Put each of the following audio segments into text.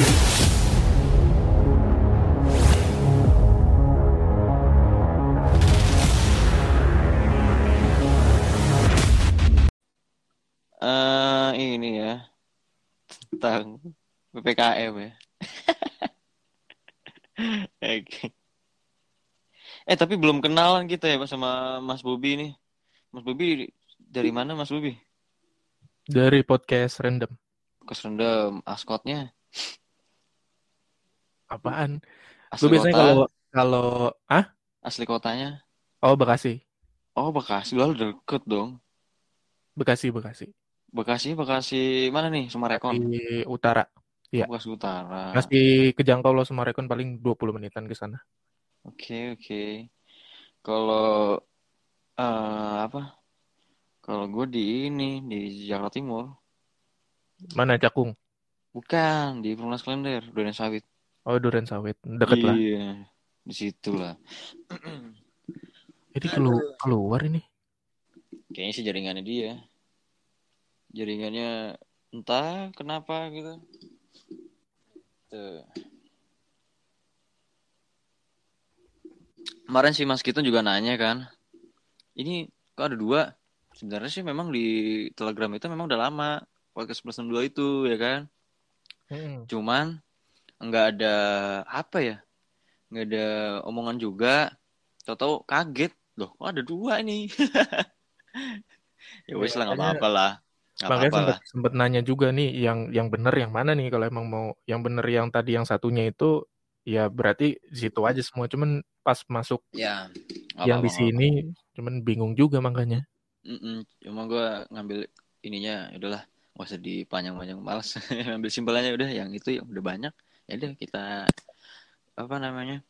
Eh ini ya tentang ppkm ya. Oke. Eh tapi belum kenalan kita ya sama Mas Bobi nih. Mas Bobi dari mana Mas Bobi? Dari podcast random. Kes rendem askotnya. Apaan? Asli Gue biasanya kota, kalau kalau ah asli kotanya. oh Bekasi, Oh Bekasi lalu deket dong. Bekasi, Bekasi. Bekasi Bekasi mana nih Sumarekon? Di utara. Iya. Bekasi Utara. Masih kejangkau loh Sumarekon paling 20 menitan ke sana. Oke oke. Kalau eh apa? Kalau gue di ini di Jakarta Timur. Mana Cakung? Bukan di Perumnas Klender, Duren Sawit. Oh, Duren Sawit. Deket lah. Iya, di situ lah. Jadi kelu- keluar ini. Kayaknya sih jaringannya dia. Jaringannya entah kenapa gitu. Tuh. Kemarin si Mas Kitun juga nanya kan. Ini kok ada dua? Sebenarnya sih memang di Telegram itu memang udah lama. Podcast plus 62 itu ya kan. Hmm. Cuman nggak ada apa ya? Nggak ada omongan juga. Tahu-tahu kaget. Loh, kok ada dua nih? ya wes lah nggak apa-apa lah. Makanya lah. sempet nanya juga nih yang yang bener yang mana nih kalau emang mau yang bener yang tadi yang satunya itu ya berarti di situ aja semua cuman pas masuk Ya, nggak yang di sini cuman bingung juga makanya. Mm-mm. Cuma gue ngambil ininya, ya udahlah, nggak usah dipanjang-panjang, males. Ambil simpelnya udah, yang itu yang udah banyak, ya udah kita apa namanya,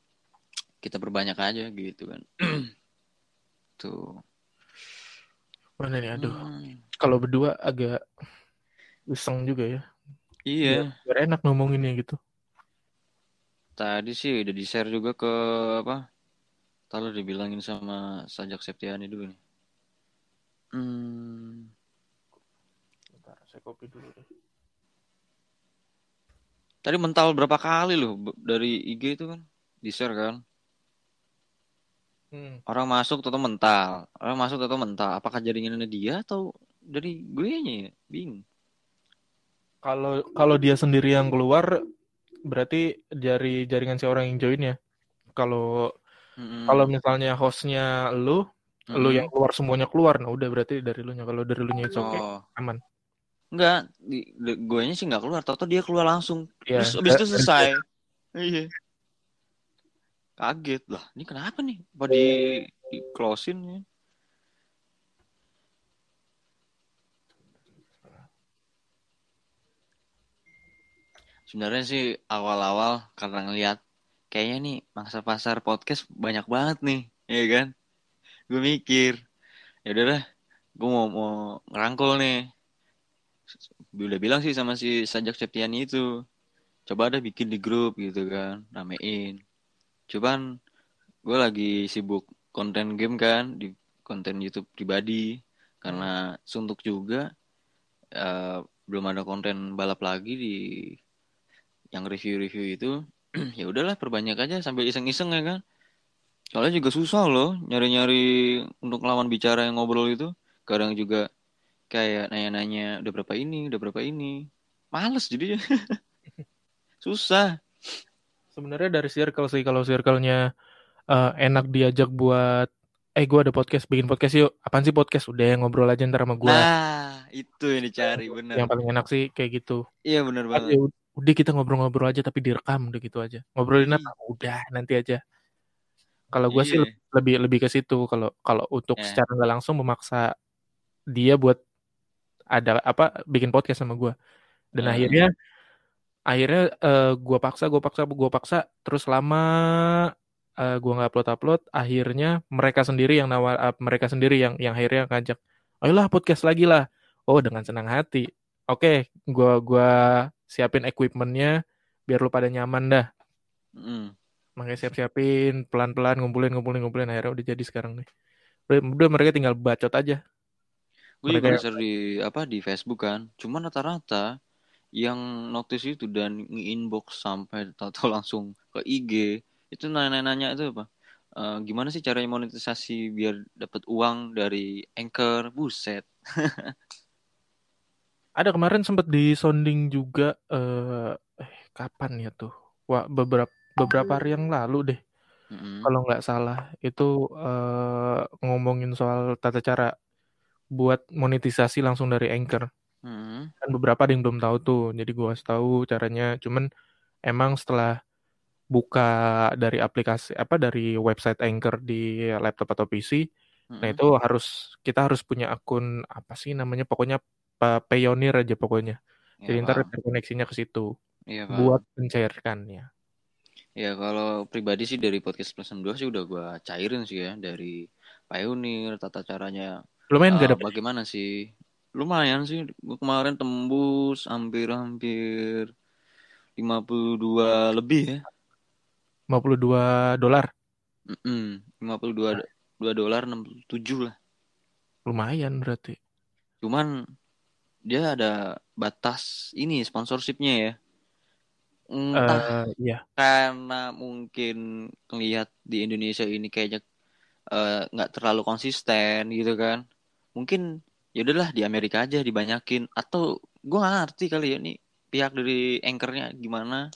kita perbanyak aja gitu kan. Tuh. Mana nih aduh. Hmm. Kalau berdua agak iseng juga ya. Iya, Biar enak ngomonginnya gitu. tadi sih udah di-share juga ke apa? Tahu dibilangin sama Sajak Septiani dulu nih. Hmm. Bentar, saya kopi dulu deh. Tadi mental berapa kali loh dari IG itu kan? Di-share kan? Hmm. Orang masuk atau mental. Orang masuk atau mental. Apakah jaringannya dia atau dari gue nya ya? Bingung. Kalau kalau dia sendiri yang keluar berarti dari jaringan si orang yang join ya. Kalau Mm-mm. kalau misalnya hostnya lu, lu Mm-mm. yang keluar semuanya keluar, nah udah berarti dari lu nya. Kalau dari lu nya itu oke, Oh. aman. Enggak, di, di- gue nya sih nggak keluar. Tahu dia keluar langsung. Iya. Terus abis itu Da- selesai. Iya. Kaget lah. Ini kenapa nih? Apa di, di closein ya? Sebenarnya sih awal-awal karena ngeliat kayaknya nih mangsa pasar podcast banyak banget nih, ya kan? Gue mikir, ya udahlah, gue mau mau ngerangkul nih. Udah bilang sih sama si Sajak Septiani itu, coba ada bikin di grup gitu kan, ramein. Cuman gue lagi sibuk konten game kan di konten YouTube pribadi karena suntuk juga eh, belum ada konten balap lagi di yang review-review itu. Ya udahlah perbanyak aja sambil iseng-iseng ya kan. Soalnya juga susah loh nyari-nyari untuk lawan bicara yang ngobrol itu. Kadang juga kayak nanya-nanya udah berapa ini udah berapa ini males jadinya susah Sebenarnya dari circle sih kalau circle-nya eh, enak diajak buat eh gua ada podcast bikin podcast yuk. Apaan sih podcast? Udah ngobrol aja ntar sama gua. nah itu yang dicari bener Yang paling enak sih kayak gitu. iya bener banget ya udah kita ngobrol-ngobrol aja tapi direkam udah gitu aja. Ngobrolin apa? Udah nanti aja. Kalau gua sih Iya. lebih lebih ke situ kalau kalau untuk Ya. secara nggak langsung memaksa dia buat ada apa bikin podcast sama gua. Dan Hmm. akhirnya akhirnya eh, gua paksa, gua paksa, gua paksa terus lama eh, gua nggak upload upload akhirnya mereka sendiri yang nawar eh, mereka sendiri yang yang akhirnya ngajak ayolah podcast lagi lah oh dengan senang hati oke gua gua siapin equipmentnya biar lu pada nyaman dah Mm. makanya siap-siapin pelan-pelan ngumpulin ngumpulin ngumpulin akhirnya udah jadi sekarang nih udah, udah mereka tinggal bacot aja Gue juga share di apa di Facebook kan. Cuman rata-rata yang notice itu dan nge-inbox sampai tahu-tahu langsung ke IG itu nanya-nanya itu apa Eh, gimana sih caranya monetisasi biar dapat uang dari anchor buset Ada kemarin sempat di sounding juga eh, eh kapan ya tuh? Wah, beberapa beberapa hari yang lalu deh. Mm-mm. Kalau nggak salah itu eh, ngomongin soal tata cara buat monetisasi langsung dari Anchor. Mm-mm. Kan beberapa ada yang belum tahu tuh. Jadi gua kasih tahu caranya. Cuman emang setelah buka dari aplikasi apa dari website Anchor di laptop atau PC, nah Mm-mm. itu harus kita harus punya akun apa sih namanya? Pokoknya pa- Payoneer aja pokoknya. ya Jadi ntar paham terkoneksinya ke situ iya buat paham mencairkannya. ya kalau pribadi sih dari podcast plus 62 sih udah gua cairin sih ya dari pioneer tata caranya Lumayan Eh, gak dapet? bagaimana sih? Lumayan sih. Gua kemarin tembus hampir-hampir 52 lebih ya. 52 dolar. Mm-mm. 52 2 dolar 67 lah. Lumayan berarti. cuman dia ada batas ini sponsorshipnya ya. Entah Eh iya, karena mungkin ngelihat di Indonesia ini kayaknya eh, nggak terlalu konsisten gitu kan mungkin ya udahlah di Amerika aja dibanyakin. Atau gue nggak ngerti kali ya nih pihak dari anchornya gimana.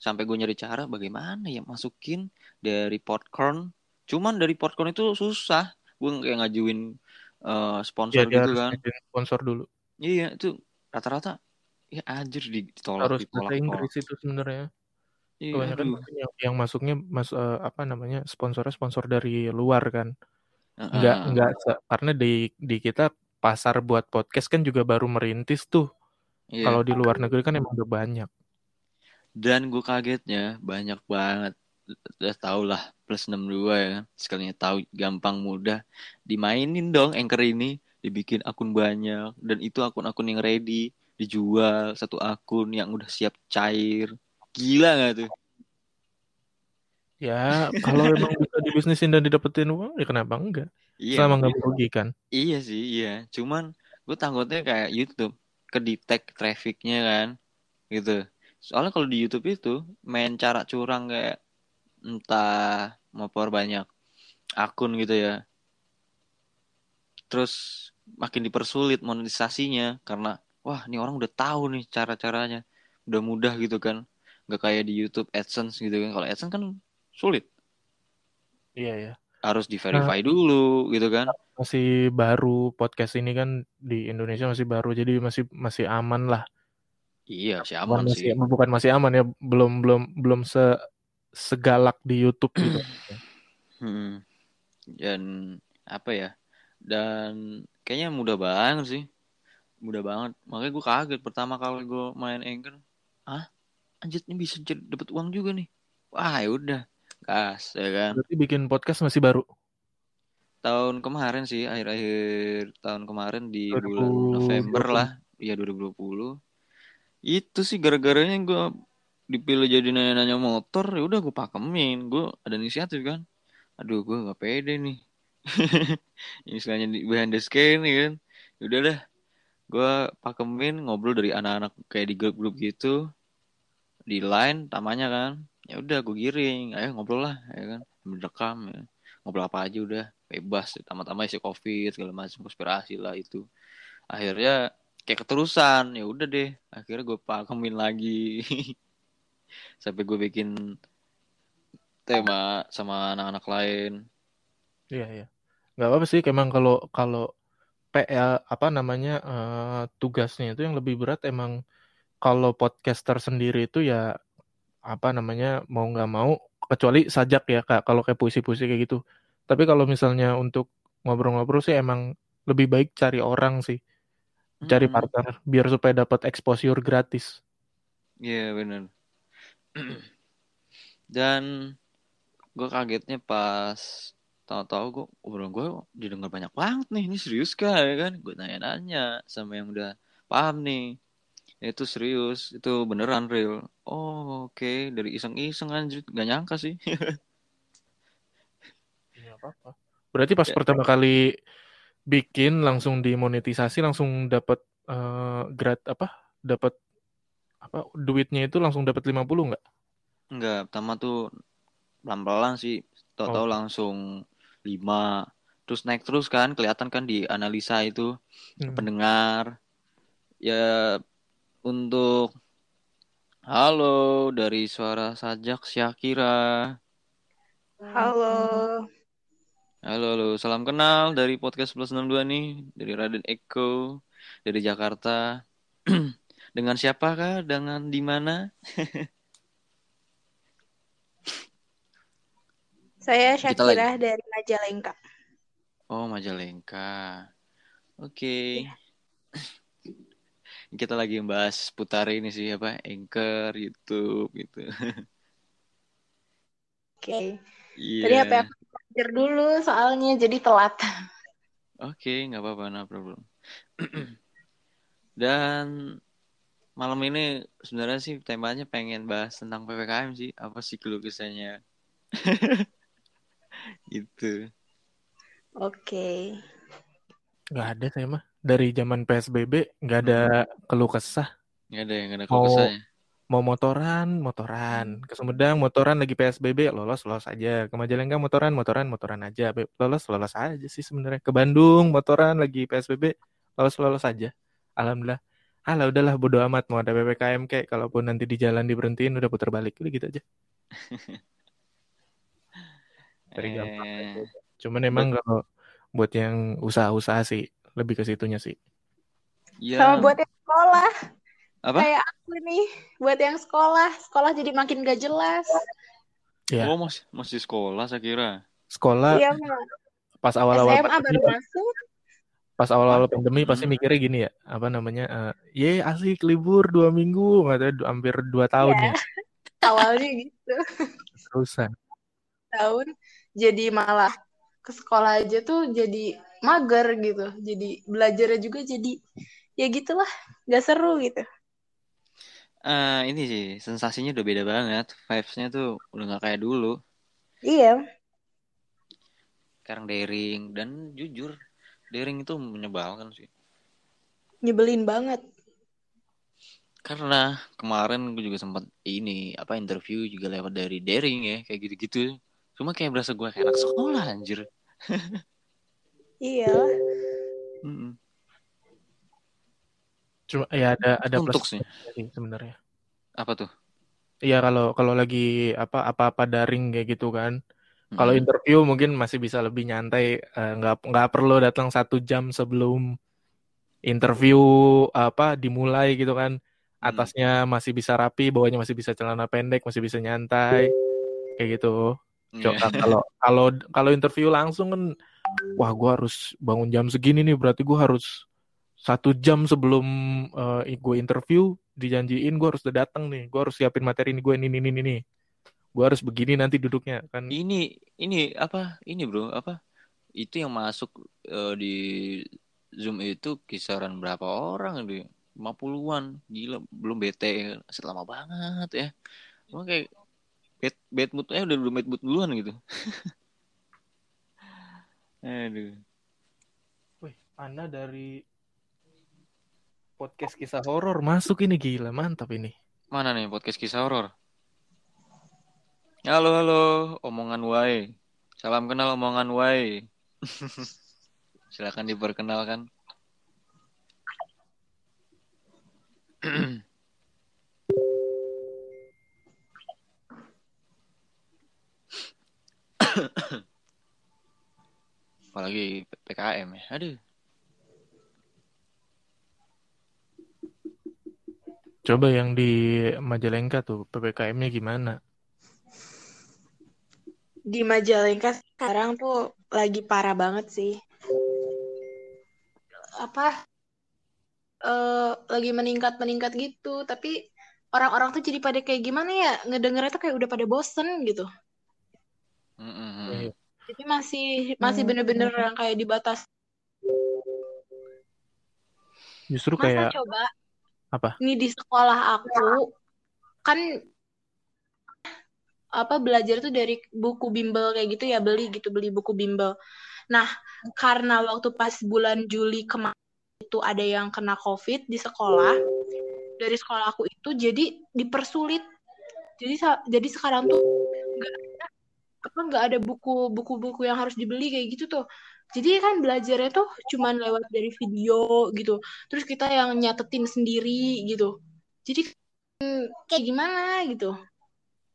Sampai gue nyari cara bagaimana ya masukin dari popcorn. Cuman dari popcorn itu susah. Gue kayak ngajuin ya sponsor dia gitu kan. sponsor dulu. iya itu rata-rata ya anjir di- ditolak Harus ditolak bahasa Inggris itu sebenarnya. iya Kebanyakan yang, yang masuknya mas eh, apa namanya sponsornya sponsor dari luar kan. Enggak heeh. enggak karena di di kita pasar buat podcast kan juga baru merintis tuh. iya Kalau di luar negeri kan emang udah banyak. Dan gue kagetnya banyak banget. Udah tau lah plus 62 ya. Sekalinya tahu gampang mudah. Dimainin dong anchor ini. Dibikin akun banyak. Dan itu akun-akun yang ready. Dijual satu akun yang udah siap cair. Gila gak tuh? Ya kalau emang bisa dibisnisin dan didapetin uang ya kenapa enggak? Iya, Selama nggak merugikan. iya sih, iya. Cuman gue takutnya kayak YouTube. Kedetek trafficnya kan. Gitu. Soalnya kalau di YouTube itu main cara curang kayak entah mau banyak akun gitu ya. Terus makin dipersulit monetisasinya karena wah ini orang udah tahu nih cara-caranya. Udah mudah gitu kan. Gak kayak di YouTube AdSense gitu kan. Kalau AdSense kan sulit. Iya ya. Harus di verify dulu gitu kan. Masih baru podcast ini kan di Indonesia masih baru jadi masih masih aman lah. Iya, sih Bukan aman masih sih. bukan masih aman ya belum belum belum se segalak di YouTube gitu. Hmm. Dan apa ya? Dan kayaknya mudah banget sih. Mudah banget. Makanya gue kaget pertama kali gue main Anchor. Ah, anjir ini bisa dapat uang juga nih. Wah, ya udah. Gas, ya kan. Berarti bikin podcast masih baru. Tahun kemarin sih, akhir-akhir tahun kemarin di 2020. bulan November lah. Iya, 2020. Itu sih gara-garanya gue dipilih jadi nanya-nanya motor, ya udah gue pakemin. Gue ada inisiatif kan. Aduh, gue gak pede nih. Ini istilahnya di behind the scene kan. Ya udah dah. Gue pakemin ngobrol dari anak-anak kayak di grup-grup gitu. Di line tamanya kan. Ya udah gue giring. Ayo ngobrol lah ya kan. Sambil rekam ya. Ngobrol apa aja udah bebas. Tama-tama isi covid segala macam konspirasi lah itu. Akhirnya kayak keterusan ya udah deh akhirnya gue pakemin lagi sampai gue bikin tema sama anak-anak lain Iya iya. Gak apa-apa sih emang kalau kalau PL apa namanya eh, tugasnya itu yang lebih berat emang kalau podcaster sendiri itu ya apa namanya mau nggak mau kecuali sajak ya kak kalau kayak puisi-puisi kayak gitu. Tapi kalau misalnya untuk ngobrol-ngobrol sih emang lebih baik cari orang sih, cari Hmm, partner biar supaya dapat exposure gratis. iya bener. Dan gue kagetnya pas tahu-tahu gue obrolan gue didengar banyak banget nih ini serius kah ya kan? Gue nanya-nanya sama yang udah paham nih itu serius itu beneran real oh oke dari iseng-iseng anjir gak nyangka sih Iya apa-apa. Berarti pas Ya. pertama kali bikin langsung dimonetisasi langsung dapat eh, grad apa? Dapat apa duitnya itu langsung dapat 50 nggak? Enggak, pertama tuh pelan-pelan sih. Tahu-tahu Oh. langsung 5. Terus naik terus kan, kelihatan kan di analisa itu Hmm. pendengar. Ya untuk halo dari suara sajak Syakira. Halo. Halo, halo. Salam kenal dari podcast 1162 nih, dari Raden Eko, dari Jakarta. Dengan siapakah? Dengan di mana? Saya Syakira dari Majalengka. Oh, Majalengka. Oke. Kita lagi membahas seputar ini sih apa? Anchor, YouTube gitu. Oke. Iya. Tadi HP aku belajar dulu soalnya jadi telat. Oke, nggak apa-apa, no problem. Dan malam ini sebenarnya sih temanya pengen bahas tentang PPKM sih. Apa sih keluh kesahnya? gitu. Oke. Nggak ada saya mah. Dari zaman PSBB nggak ada keluh kesah. Nggak ada yang ada Mau- keluh kesahnya. Mau motoran, motoran. Ke Sumedang, motoran lagi PSBB, lolos, lolos aja. Ke Majalengka, motoran, motoran, motoran aja. Lolos, lolos aja sih sebenarnya. Ke Bandung, motoran lagi PSBB, lolos, lolos aja. Alhamdulillah. Alah, udahlah bodo amat mau ada PPKM kayak kalaupun nanti di jalan diberhentiin udah putar balik udah gitu aja. Dari Eh. Cuman emang kalau buat yang usaha-usaha sih lebih ke situnya sih. ya. Sama buat yang sekolah. Apa? Kayak aku nih. Buat yang sekolah. Sekolah jadi makin gak jelas. Ya. Oh, masih masih sekolah saya kira. Sekolah Iya, pas awal-awal SMA baru pandemi, masuk. pas awal-awal pandemi pasti Hmm. mikirnya gini ya, apa namanya? eh, ye asik libur dua minggu, nggak tahu hampir dua tahun Iya. ya. Awalnya gitu. Terusan. Tahun. Jadi malah ke sekolah aja tuh jadi mager gitu. Jadi belajarnya juga jadi ya gitulah. Gak seru gitu. Eh, ini sih sensasinya udah beda banget. Vibes-nya tuh udah nggak kayak dulu. Iya. Sekarang daring dan jujur daring itu menyebalkan sih. Nyebelin banget. Karena kemarin gue juga sempat ini apa interview juga lewat dari daring ya kayak gitu-gitu. Cuma kayak berasa gue kayak anak sekolah anjir. Iya. Mm-mm. Cuma ya ada ada Untuk plus sih. sebenarnya. Apa tuh? Iya kalau kalau lagi apa apa-apa daring kayak gitu kan. Kalau Mm-mm. interview mungkin masih bisa lebih nyantai, eh, nggak nggak perlu datang satu jam sebelum interview apa dimulai gitu kan. Atasnya masih bisa rapi, bawahnya masih bisa celana pendek, masih bisa nyantai kayak gitu. Iya. Coba kalau kalau kalau interview langsung kan, wah gua harus bangun jam segini nih, berarti gua harus satu jam sebelum eh, gue interview dijanjiin gue harus udah datang nih, gue harus siapin materi ini gue ini ini ini, gue harus begini nanti duduknya kan. Ini ini apa? Ini bro apa? Itu yang masuk eh, di Zoom itu kisaran berapa orang di 50-an. Gila, belum bete selama banget ya. Emang kayak bad, bad moodnya udah udah bad mood duluan gitu. Aduh. Wih, Anda dari podcast kisah horor masuk ini gila mantap ini. Mana nih podcast kisah horor? Halo, halo, omongan Wai. Salam kenal omongan Wai. Silakan diperkenalkan. Apalagi PKM ya. Aduh. Coba yang di Majalengka tuh PPKM-nya gimana? Di Majalengka sekarang tuh lagi parah banget sih. Apa? eh lagi meningkat-meningkat gitu, tapi orang-orang tuh jadi pada kayak gimana ya? Ngedengernya tuh kayak udah pada bosen gitu. Mm-mm. Iya. Jadi masih masih bener-bener yang kayak dibatas. Justru Masa kayak coba apa? Ini di sekolah aku kan apa belajar tuh dari buku bimbel kayak gitu ya beli gitu beli buku bimbel. Nah karena waktu pas bulan Juli kemarin itu ada yang kena COVID di sekolah dari sekolah aku itu jadi dipersulit jadi jadi sekarang tuh nggak apa nggak ada buku buku-buku yang harus dibeli kayak gitu tuh. Jadi kan belajarnya tuh cuman lewat dari video gitu. Terus kita yang nyatetin sendiri gitu. Jadi kayak gimana gitu.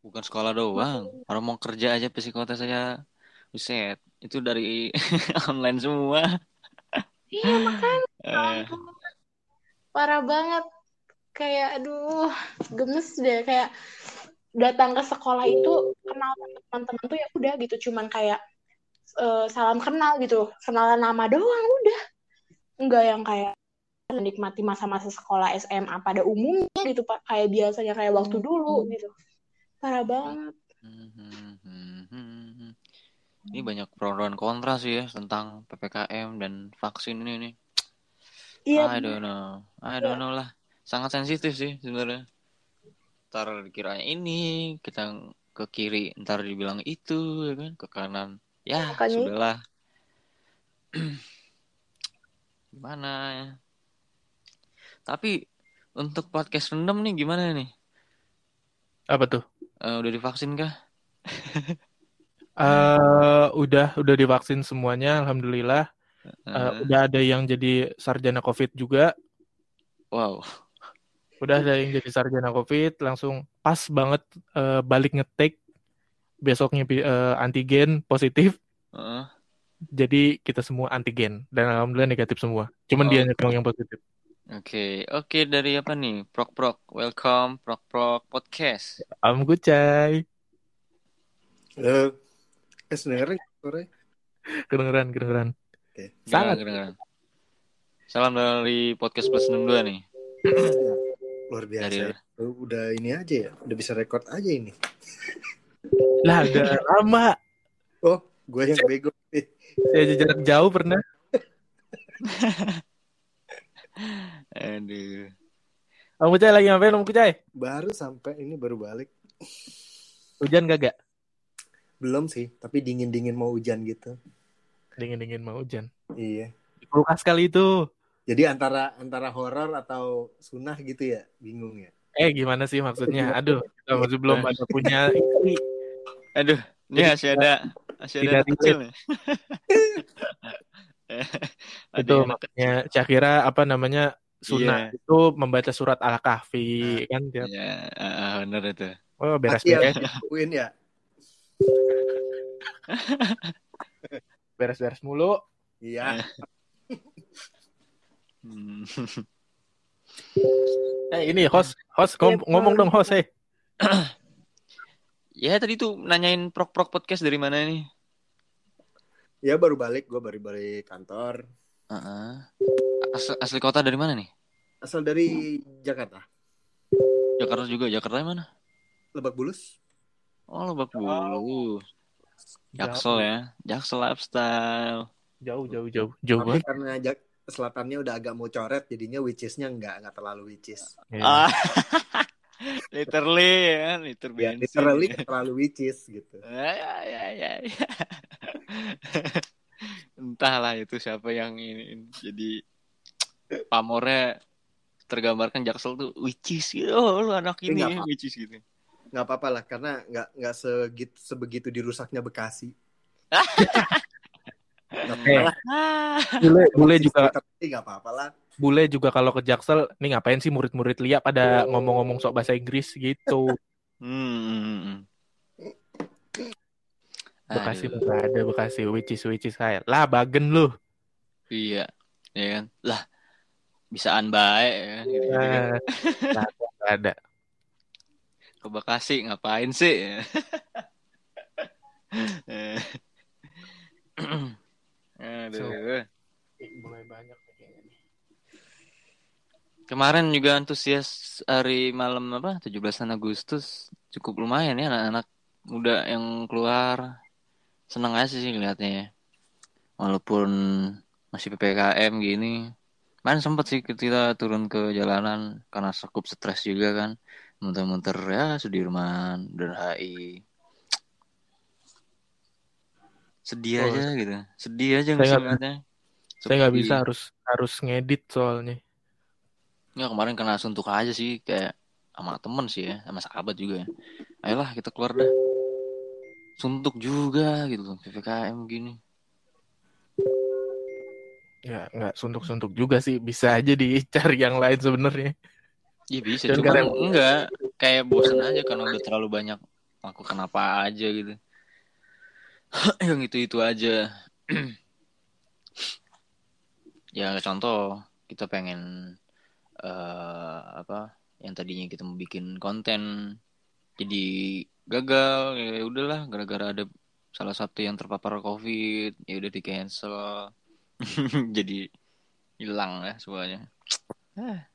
Bukan sekolah doang. Orang mau kerja aja psikotes saya. Buset, itu dari online semua. iya makanya. Eh, parah banget. Kayak aduh gemes deh. Kayak datang ke sekolah itu kenal sama teman-teman tuh ya udah gitu. Cuman kayak eh, salam kenal gitu. Kenalan nama doang udah. Enggak yang kayak menikmati masa-masa sekolah SMA pada umumnya gitu pak. Kayak biasanya kayak waktu dulu gitu. Parah banget. Hmm, Ini banyak pro dan kontra sih ya tentang PPKM dan vaksin ini nih. iya I don't know. I don't know lah. Sangat sensitif sih sebenarnya. Ntar dikiranya ini, kita ke kiri, ntar dibilang itu, ya kan? Ke kanan. Ya, Makanya- sudahlah. Gimana ya? Tapi untuk podcast rendam nih gimana nih? Apa tuh? Eh, udah divaksin kah? Eh udah udah divaksin semuanya alhamdulillah. Eh, Eh, udah ada yang jadi sarjana Covid juga. wow. Udah ada yang jadi sarjana Covid, langsung pas banget eh, balik ngetik besoknya eh, antigen positif. Heeh. Jadi kita semua antigen dan alhamdulillah negatif semua. Cuman Oh. dia yang positif. Oke, oke dari apa nih? Prok Prok, welcome Prok Prok podcast. Am Gucai. Eh, eh sebenarnya sore Kedengeran, kedengeran. Oke. Sangat. Kedengeran, kedengeran. Salam dari podcast plus 62 nih. Luar biasa. Dari ya. Udah ini aja ya, udah bisa record aja ini. Lah ada lama. Oh, gue yang bego. Eh, Saya jarak jauh pernah. aduh. Am Gucai lagi ngapain Am Gucai? baru sampai ini baru balik. Hujan gak gak? Belum sih, tapi dingin-dingin mau hujan gitu. Dingin-dingin mau hujan. Iya. Di kulkas kali itu. Jadi antara antara horor atau sunah gitu ya, bingung ya. Eh gimana sih maksudnya? Aduh, kita masih belum ada punya. Aduh, ini masih ada masih ada kecil itu makanya Syakira apa namanya sunnah Iya. itu membaca surat al-kahfi kan tiap Ya, ah, bener itu. oh beres Pasti beres yang dilakuin ya. beres beres mulu Iya. Hmm. eh ini host host ngom- Iya, ngomong dong host eh Ya tadi tuh nanyain Prok Prok podcast dari mana nih? Ya baru balik, gue baru balik kantor. Heeh. Asli, asli kota dari mana nih? Asal dari Jakarta, Jakarta juga. Jakarta yang mana? Lebak Bulus. Oh, Lebak Bulus. Jaksel ya. Jaksel lifestyle. jauh jauh jauh jauh Tapi banget karena Jak selatannya udah agak mau coret, jadinya which is-nya nggak nggak terlalu which is. Iya. Ah. literally ya, kan? liter Ya, bensin. literally nggak terlalu which is gitu. Ya, ya, ya, ya, ya. Entahlah itu siapa yang ini jadi pamornya tergambarkan Jaksel tuh which is gitu. Oh, lu anak ini apa-apa. which is gitu. nggak apa-apa lah karena nggak nggak segitu sebegitu dirusaknya Bekasi. Eh. Ah. bule bule juga Tapi nggak apa-apa lah. bule juga kalau ke Jaksel nih ngapain sih murid-murid lihat pada ngomong-ngomong sok bahasa Inggris gitu Hmm. Bekasi Aduh, nggak ada Bekasi which is which is kayak lah bagen lu iya, ya kan. Lah, bisaan baik ya kan. Gitu, gitu, kan. Eh, nggak ada, Ke Bekasi ngapain sih? Eh. Aduh. mulai banyak Kemarin juga antusias hari malam apa 17 Agustus cukup lumayan ya anak-anak muda yang keluar seneng aja sih ngeliatnya ya. Walaupun masih PPKM gini. Kemarin sempet sih kita turun ke jalanan karena cukup stres juga kan. Muter-muter ya Sudirman, dan HI. Sedih Oh, aja gitu. Sedih aja saya nggak sih nggak- saya nggak bisa harus harus ngedit soalnya Ya kemarin kena suntuk aja sih kayak sama temen sih ya sama sahabat juga ya ayolah kita keluar dah suntuk juga gitu loh ppkm gini Ya nggak suntuk-suntuk juga sih. Bisa aja dicari yang lain sebenarnya. Iya bisa, Dan cuman kadang- enggak kayak bosen aja karena udah terlalu banyak melakukan apa aja gitu. Yang itu-itu aja. ya contoh kita pengen eh apa yang tadinya kita mau bikin konten jadi gagal ya udahlah gara-gara ada salah satu yang terpapar covid ya udah di cancel jadi hilang ya semuanya Ah.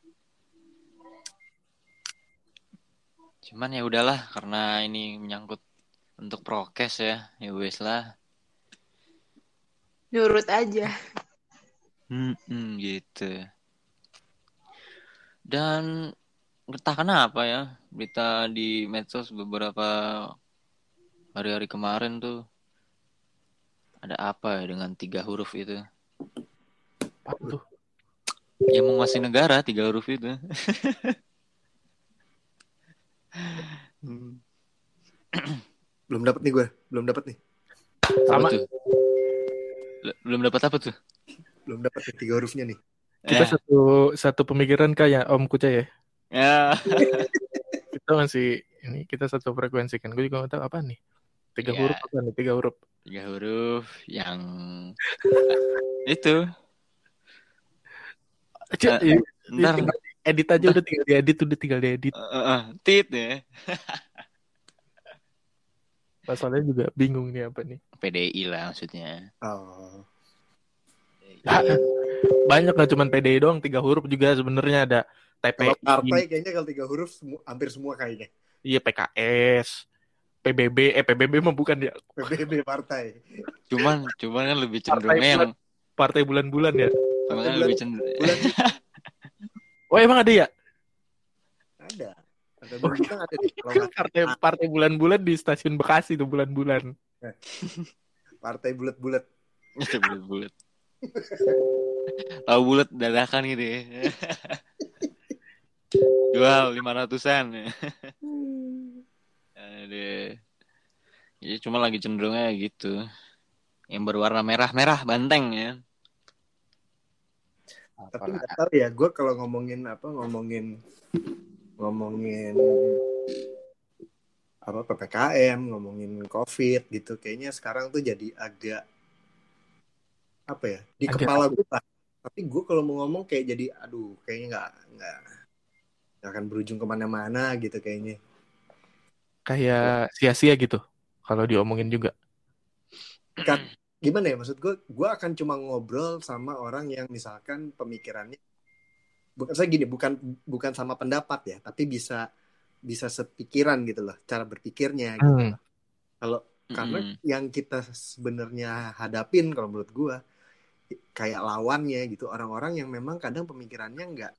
Cuman ya udahlah karena ini menyangkut untuk prokes ya. Ya wes lah. Nurut aja. Hmm, gitu. Dan entah kenapa ya berita di medsos beberapa hari-hari kemarin tuh ada apa ya dengan tiga huruf itu? Apa tuh? Ya menguasai negara tiga huruf itu. Belum dapat nih gue, belum dapat nih. Sama. tuh? Belum dapat apa tuh? Belum dapat tiga hurufnya nih. Kita Eh, satu satu pemikiran kayak Om Kuca ya. ya. Kita masih ini kita satu frekuensi kan. Gue juga nggak tahu apa nih. Tiga Ya. huruf apa nih? Tiga huruf. tiga huruf yang itu Cek, Eh, ya, ntar tinggal edit aja udah tinggal diedit udah tinggal diedit. eh, eh, tit ya Masalahnya juga bingung nih apa nih. PDI lah maksudnya Oh. Ah, Banyak nggak cuma PDI doang, tiga huruf juga sebenarnya ada Kalau TPI, partai kayaknya kalau tiga huruf semu- hampir semua kayaknya. iya PKS, PBB, eh PBB mah bukan ya, PBB partai. cuman cuman kan lebih cenderungnya yang partai bulan-bulan ya. cuman kan bulan- lebih cenderung Bulan Oh emang ada ya? ada. Partai bulan kita ada nggak Partai partai bulan-bulan di stasiun Bekasi tuh bulan-bulan. partai bulat-bulat. bulat-bulat tahu bulat dadakan gitu ya jual lima ratusan Aduh. Ya cuma lagi cenderungnya gitu. Yang berwarna merah-merah banteng ya. Tapi nggak tahu ya, gue kalau ngomongin apa ngomongin ngomongin apa ppkm, ngomongin covid gitu, kayaknya sekarang tuh jadi agak apa ya di Agak kepala gue. Tapi gue kalau mau ngomong kayak jadi, aduh, kayaknya nggak nggak nggak akan berujung ke mana-mana gitu kayaknya. Kayak sia-sia gitu kalau diomongin juga. Kan gimana ya maksud gue? Gue akan cuma ngobrol sama orang yang misalkan pemikirannya bukan saya gini, bukan bukan sama pendapat ya, tapi bisa bisa sepikiran gitu loh, cara berpikirnya gitu. Hmm. Kalau karena Mm-mm. yang kita sebenarnya hadapin kalau menurut gua kayak lawannya gitu orang-orang yang memang kadang pemikirannya nggak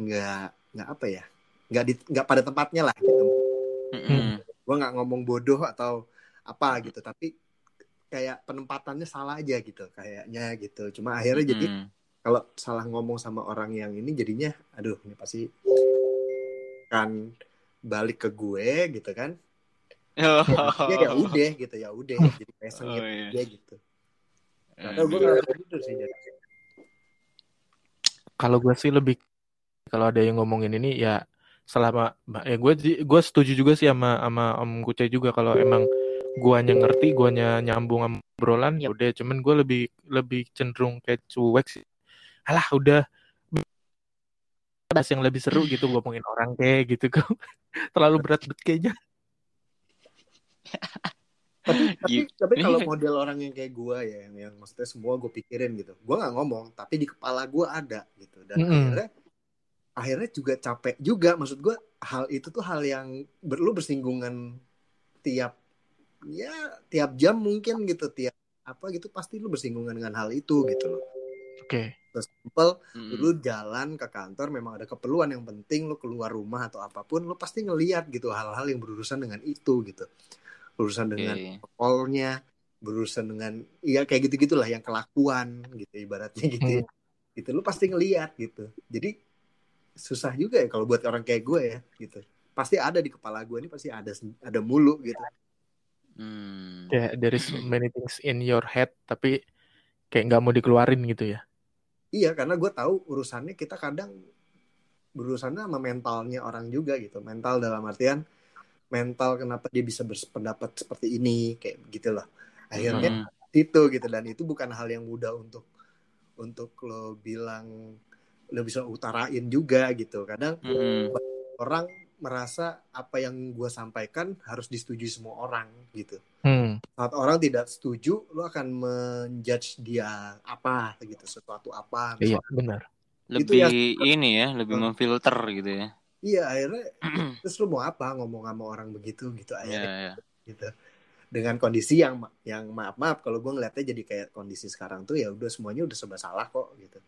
nggak nggak apa ya nggak di nggak pada tempatnya lah gitu Mm-mm. gua nggak ngomong bodoh atau apa gitu tapi kayak penempatannya salah aja gitu kayaknya gitu cuma akhirnya jadi Mm-mm. Kalau salah ngomong sama orang yang ini jadinya aduh ini pasti kan balik ke gue gitu kan Oh. ya ya udah gitu ya udah jadi kayak sengit Oh, iya. aja gitu Eh, Nah, gue gitu sih jadi. Kalau gue sih lebih kalau ada yang ngomongin ini ya selama ya gue gue setuju juga sih sama sama Om Kucai juga kalau emang guanya ngerti, guanya nyambung sama obrolan ya udah cuman gue lebih lebih cenderung kayak cuek sih. Alah udah bahas yang lebih seru gitu ngomongin orang kayak gitu kok. Terlalu berat bet kayaknya. tapi tapi, Gitu. tapi kalau model orang yang kayak gue ya yang, yang maksudnya semua gue pikirin gitu gue nggak ngomong tapi di kepala gue ada gitu dan Mm-mm. akhirnya akhirnya juga capek juga maksud gue hal itu tuh hal yang ber, lu bersinggungan tiap ya tiap jam mungkin gitu tiap apa gitu pasti lu bersinggungan dengan hal itu gitu loh Oke. terus simple Mm-mm. lu jalan ke kantor memang ada keperluan yang penting lu keluar rumah atau apa pun lu pasti ngeliat gitu hal-hal yang berurusan dengan itu gitu berurusan dengan Oke. protokolnya berurusan dengan ya kayak gitu gitulah yang kelakuan gitu ibaratnya gitu ya. gitu lu pasti ngeliat gitu jadi susah juga ya kalau buat orang kayak gue ya gitu pasti ada di kepala gue ini pasti ada ada mulu gitu Hmm. Ya, there is many things in your head, tapi kayak nggak mau dikeluarin gitu ya. Iya karena gue tahu urusannya kita kadang berurusannya sama mentalnya orang juga gitu mental dalam artian mental kenapa dia bisa berpendapat seperti ini kayak gitu loh akhirnya Hmm. itu gitu dan itu bukan hal yang mudah untuk untuk lo bilang lo bisa utarain juga gitu kadang Hmm. orang merasa apa yang gue sampaikan harus disetujui semua orang gitu Hmm. saat orang tidak setuju lo akan menjudge dia apa gitu sesuatu apa Iya, misalnya. benar. Lebih ya. ini ya, lebih Hmm. memfilter gitu ya. iya akhirnya terus lo mau apa ngomong sama orang begitu gitu Iya, akhirnya iya. gitu dengan kondisi yang yang maaf maaf kalau gue ngeliatnya jadi kayak kondisi sekarang tuh ya udah semuanya udah serba salah kok gitu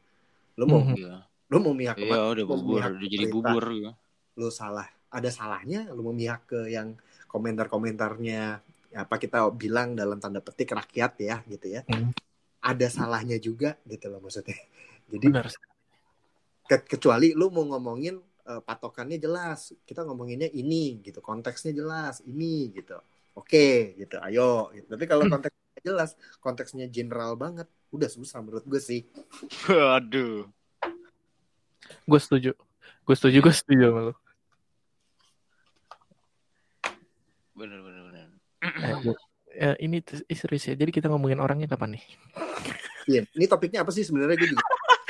lo mau Mhm. Iya. lo mau mihak Iya, ke mana udah Mau bubur, mihak udah jadi bubur gitu. lo salah ada salahnya lo memihak ke yang komentar-komentarnya apa kita bilang dalam tanda petik rakyat ya gitu ya Hmm. ada salahnya juga gitu loh maksudnya jadi Benar. ke- kecuali lu mau ngomongin eh, patokannya jelas kita ngomonginnya ini gitu konteksnya jelas ini gitu oke gitu ayo gitu tapi kalau konteksnya jelas konteksnya general banget udah susah menurut gue sih Waduh. Gue setuju. Gue setuju, gue setuju sama lu. Bener, bener, bener. Eh, eh, ini serius ya. Jadi kita ngomongin orangnya kapan nih? Iya, ini topiknya apa sih sebenarnya gue juga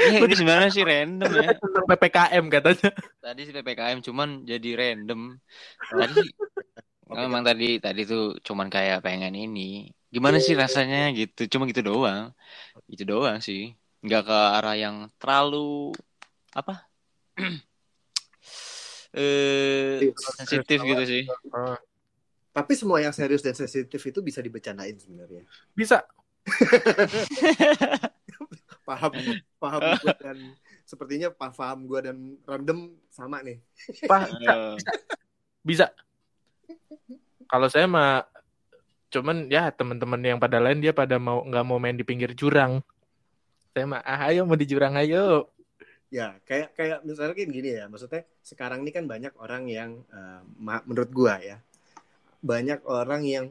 ini sebenarnya sih random ya. Tentang PPKM katanya. Tadi sih PPKM cuman jadi random. Tadi memang tadi tadi tuh cuman kayak pengen ini. Gimana sih rasanya gitu? Cuma gitu doang. Gitu doang sih. Nggak ke arah yang terlalu apa? eh sensitif gitu sih. Tapi semua yang serius dan sensitif itu bisa dibicarain sebenarnya Bisa. paham paham gue dan sepertinya paham gue dan random sama nih Pak, bisa. Eh, bisa. Kalau saya mah cuman ya teman-teman yang pada lain dia pada mau nggak mau main di pinggir jurang. Saya mah ah, ayo mau di jurang ayo. ya kayak kayak misalnya gini ya maksudnya sekarang ini kan banyak orang yang eh, ma- menurut gua ya banyak orang yang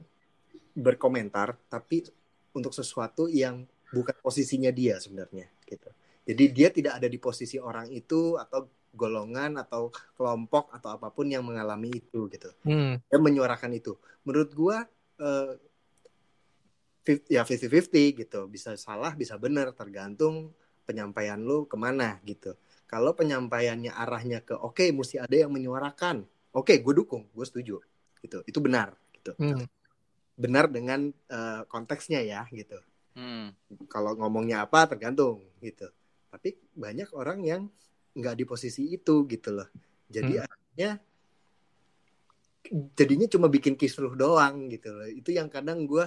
berkomentar tapi untuk sesuatu yang bukan posisinya dia sebenarnya gitu. Jadi dia tidak ada di posisi orang itu atau golongan atau kelompok atau apa pun yang mengalami itu gitu. Hmm. dia menyuarakan itu. Menurut gua fif- ya 50-50 gitu. Bisa salah bisa benar tergantung penyampaian lu ke mana gitu. Kalau penyampaiannya arahnya ke oke mesti ada yang menyuarakan. Oke gue dukung gue setuju gitu. Itu benar gitu. Hmm. benar dengan eh, konteksnya ya gitu. Hmm. kalau ngomongnya apa tergantung gitu. Tapi banyak orang yang nggak di posisi itu gitu loh. Jadi Hmm. akhirnya jadinya cuma bikin kisruh doang gitu loh. Itu yang kadang gue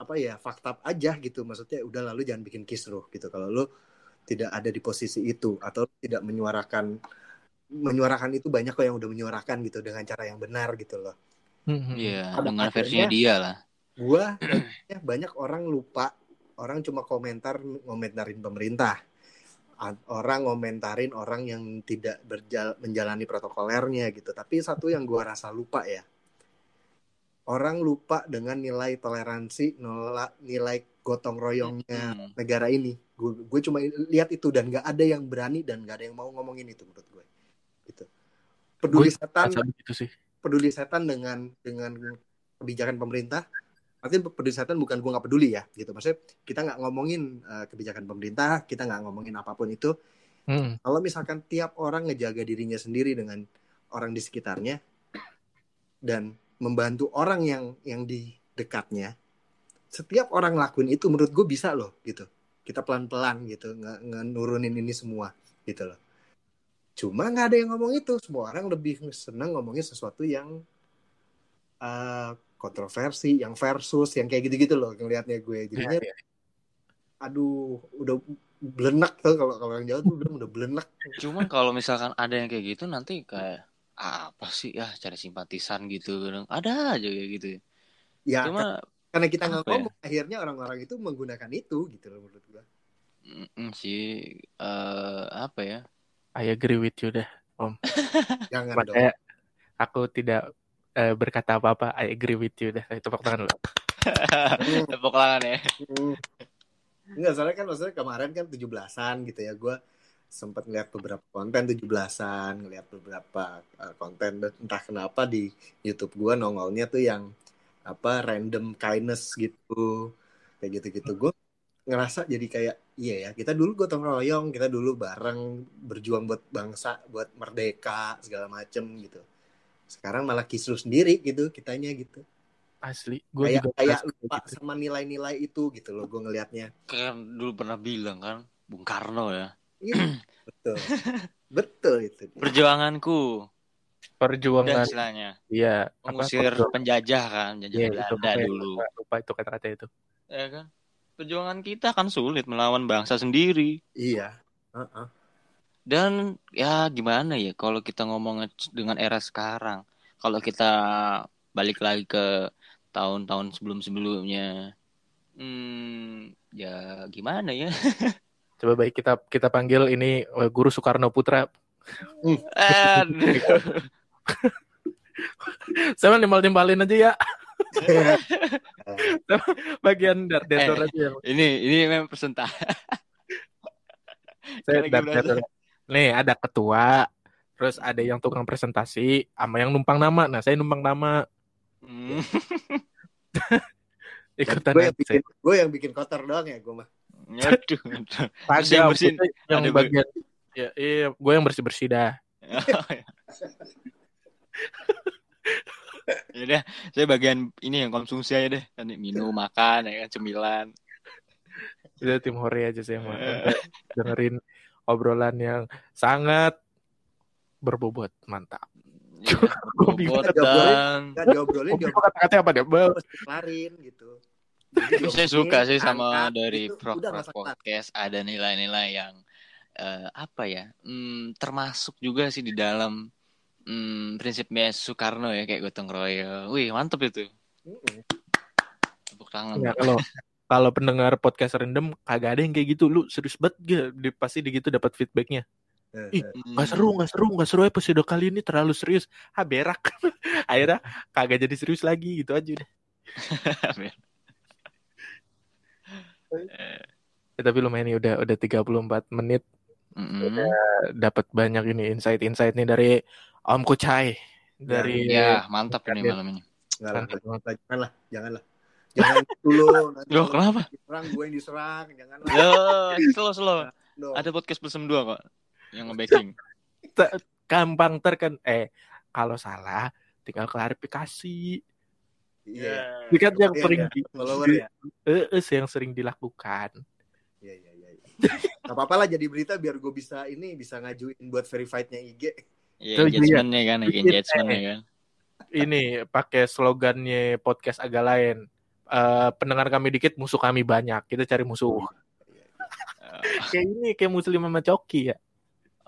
apa ya fakta aja gitu. Maksudnya udah lalu jangan bikin kisruh gitu. Kalau lu tidak ada di posisi itu atau tidak menyuarakan menyuarakan itu banyak kok yang udah menyuarakan gitu dengan cara yang benar gitu loh Hmm. Iya, Pada dengan versinya dia lah. gua kayaknya banyak orang lupa orang cuma komentar ngomentarin pemerintah orang ngomentarin orang yang tidak berjal menjalani protokolernya gitu tapi satu yang gua rasa lupa ya orang lupa dengan nilai toleransi nola- nilai gotong royongnya Hmm. negara ini gue cuma lihat itu dan nggak ada yang berani dan nggak ada yang mau ngomongin itu menurut gue peduli Gue setan begitu sih. peduli setan dengan dengan kebijakan pemerintah. Artinya peduli setan bukan gue nggak peduli ya gitu. Maksudnya kita nggak ngomongin eh, kebijakan pemerintah kita nggak ngomongin apa pun itu. Hmm. kalau misalkan tiap orang ngejaga dirinya sendiri dengan orang di sekitarnya dan membantu orang yang yang di dekatnya setiap orang lakuin itu menurut gue bisa loh gitu. Kita pelan pelan gitu nggak nurunin ini semua gitu loh cuma nggak ada yang ngomong itu. Semua orang lebih seneng ngomongin sesuatu yang eh, kontroversi yang versus yang kayak gitu gitu loh ngelihatnya gue. Jadinya Iya, iya. aduh udah belenak tuh kalau kalau orang Jawa tuh bilang udah belenak Cuman kalau misalkan ada yang kayak gitu nanti kayak "Ah, apa sih ya cari simpatisan gitu ada aja kayak gitu. Ya cuma karena kita nggak ya? ngomong akhirnya orang-orang itu menggunakan itu gitu loh menurut gua. Mm, sih eh, apa ya I agree with you dah. Jangan dong. Makanya aku tidak eh, berkata apa-apa. I agree with you dah. Tepuk tangan dulu. Tepuk tangan ya. Enggak, soalnya kan maksudnya kemarin kan 17-an gitu ya. Gue sempat ngeliat beberapa konten 17-an, ngeliat beberapa uh, konten dan entah kenapa di YouTube gue nongolnya tuh yang apa random kindness gitu. Kayak gitu-gitu. Gue ngerasa jadi kayak iya ya, kita dulu gotong royong, kita dulu bareng berjuang buat bangsa, buat merdeka segala macem gitu. Sekarang malah kisruh sendiri gitu kitanya gitu. Asli. Gue Kayak juga kayak lupa gitu. sama nilai-nilai itu gitu loh gue ngelihatnya. Kan dulu pernah bilang kan, Bung Karno ya. Iya, betul. Betul itu. Perjuanganku. Perjuangan. istilahnya. Iya. Apa, Mengusir perjuangan. penjajah kan, penjajah itu Belanda pokoknya dulu. lupa, lupa itu kata-kata itu. Ya kan? Perjuangan kita kan sulit melawan bangsa sendiri. Iya. Heeh. Dan ya gimana ya kalau kita ngomong dengan era sekarang. Kalau kita balik lagi ke tahun-tahun sebelum-sebelumnya. Hmm, ya gimana ya? Coba baik kita kita panggil ini eh, Guru Soekarno Putra. Aduh. Saya nimbal-nimbalin aja ya. Bagian dar detor Eh. aja yang Ini ini memang presentasi. saya detor. Nih ada ketua, terus ada yang tukang presentasi, sama yang numpang nama. Nah saya numpang nama Hmm. ikutan gue yang bikin gue yang bikin kotor doang ya gue mah. Aduh, aduh. Yang bersihin. maksudnya yang Ada bagian ya iya gue yang bersih bersih dah. ya udah, saya bagian ini yang konsumsi aja deh. Nanti minum, makan, ya kan, cemilan. Udah tim hore aja saya mau dengerin obrolan yang sangat berbobot mantap. Ya, Gua bingung. bobot dan diobrolin kata-kata apa deh? Dikelarin gitu. Tapi saya suka sih sama angkat, dari gitu, kelar. Podcast ada nilai-nilai yang eh, apa ya hmm, termasuk juga sih di dalam hmm, prinsipnya Soekarno ya kayak gotong royong. Wih mantep itu. Tepuk tangan. Ya, kalau kalau pendengar podcast random kagak ada yang kayak gitu lu serius banget gak pasti di gitu dapat feedbacknya Eh, Ih, eh. Hmm. nggak seru nggak seru nggak seru episode kali ini terlalu serius ah berak akhirnya kagak jadi serius lagi gitu aja udah Ya, tapi lumayan nih udah udah 34 menit Mm-mm. dapat banyak ini insight-insight nih dari Om Kucai dari Ya mantap ini malam ini. Lah, janganlah, janganlah. Jangan dulu nanti Loh kenapa? diserang gue yang diserang, janganlah. Yo, slow slow. Dong. Ada podcast plus dua kok yang nge-backing. gampang terken eh kalau salah tinggal klarifikasi Iya. Ini kan yang Iya, sering iya. di, ya. eh, yang sering dilakukan Iya, iya, iya. iya. Gak apa-apa lah jadi berita biar gue bisa ini bisa ngajuin buat verified-nya IG. Engagement-nya kan, engagement-nya kan. ini pakai slogannya podcast agak lain Eh, pendengar kami dikit musuh kami banyak kita cari musuh kayak ini kayak muslim sama coki ya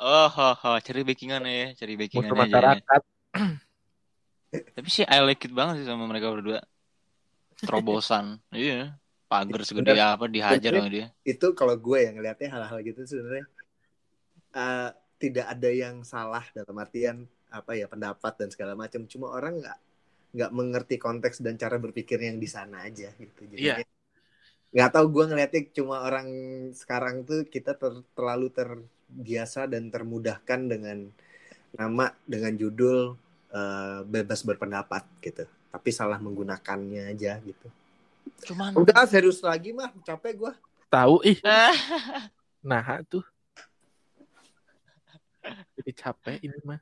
Oh, ho, ho. cari backingan ya, cari backingan musuh aja. masyarakat Tapi sih I like it banget sih sama mereka berdua. Terobosan. iya. Pagar segede apa dihajar sama dia. Itu kalau gue yang ngeliatnya hal-hal gitu sebenarnya eh, tidak ada yang salah dalam artian apa ya pendapat dan segala macam. Cuma orang nggak nggak mengerti konteks dan cara berpikir yang di sana aja gitu. Jadi Iya. nggak tahu gue ngeliatnya cuma orang sekarang tuh kita ter- terlalu terbiasa dan termudahkan dengan nama dengan judul eh, bebas berpendapat gitu. Tapi salah menggunakannya aja gitu. Cuman Udah serius lagi mah capek gue. tahu ih Ah. nah tuh jadi capek ini mah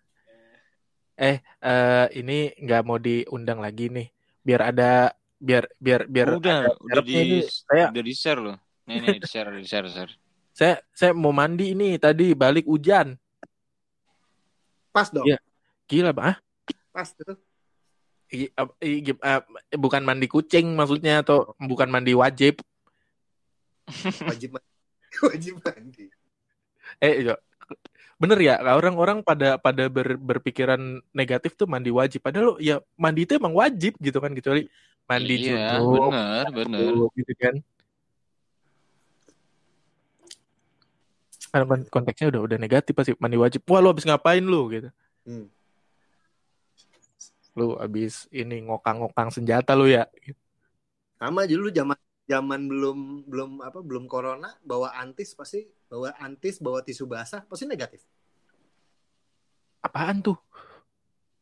eh eh ini nggak mau diundang lagi nih biar ada biar biar biar udah, ada udah di ini. saya udah di share loh. Nih nih di share, di share, share. saya saya mau mandi ini tadi balik hujan Pas dong. Iya. gila bah Pas itu. I- ap- i- gim- eh, bukan mandi kucing maksudnya atau bukan mandi wajib Wajib mandi. Wajib mandi. eh iya. Bener ya orang-orang pada pada ber- berpikiran negatif tuh mandi wajib padahal ya mandi itu emang wajib gitu kan kecuali mandi iya, junub bener, bener. gitu kan Karena kon- konteksnya udah udah negatif pasti mandi wajib. Wah, lu habis ngapain lu gitu. Hmm. Lu habis ini ngokang-ngokang senjata lu ya. Sama aja lu zaman zaman belum belum apa belum corona bawa antis pasti bawa antis bawa tisu basah pasti negatif. Apaan tuh?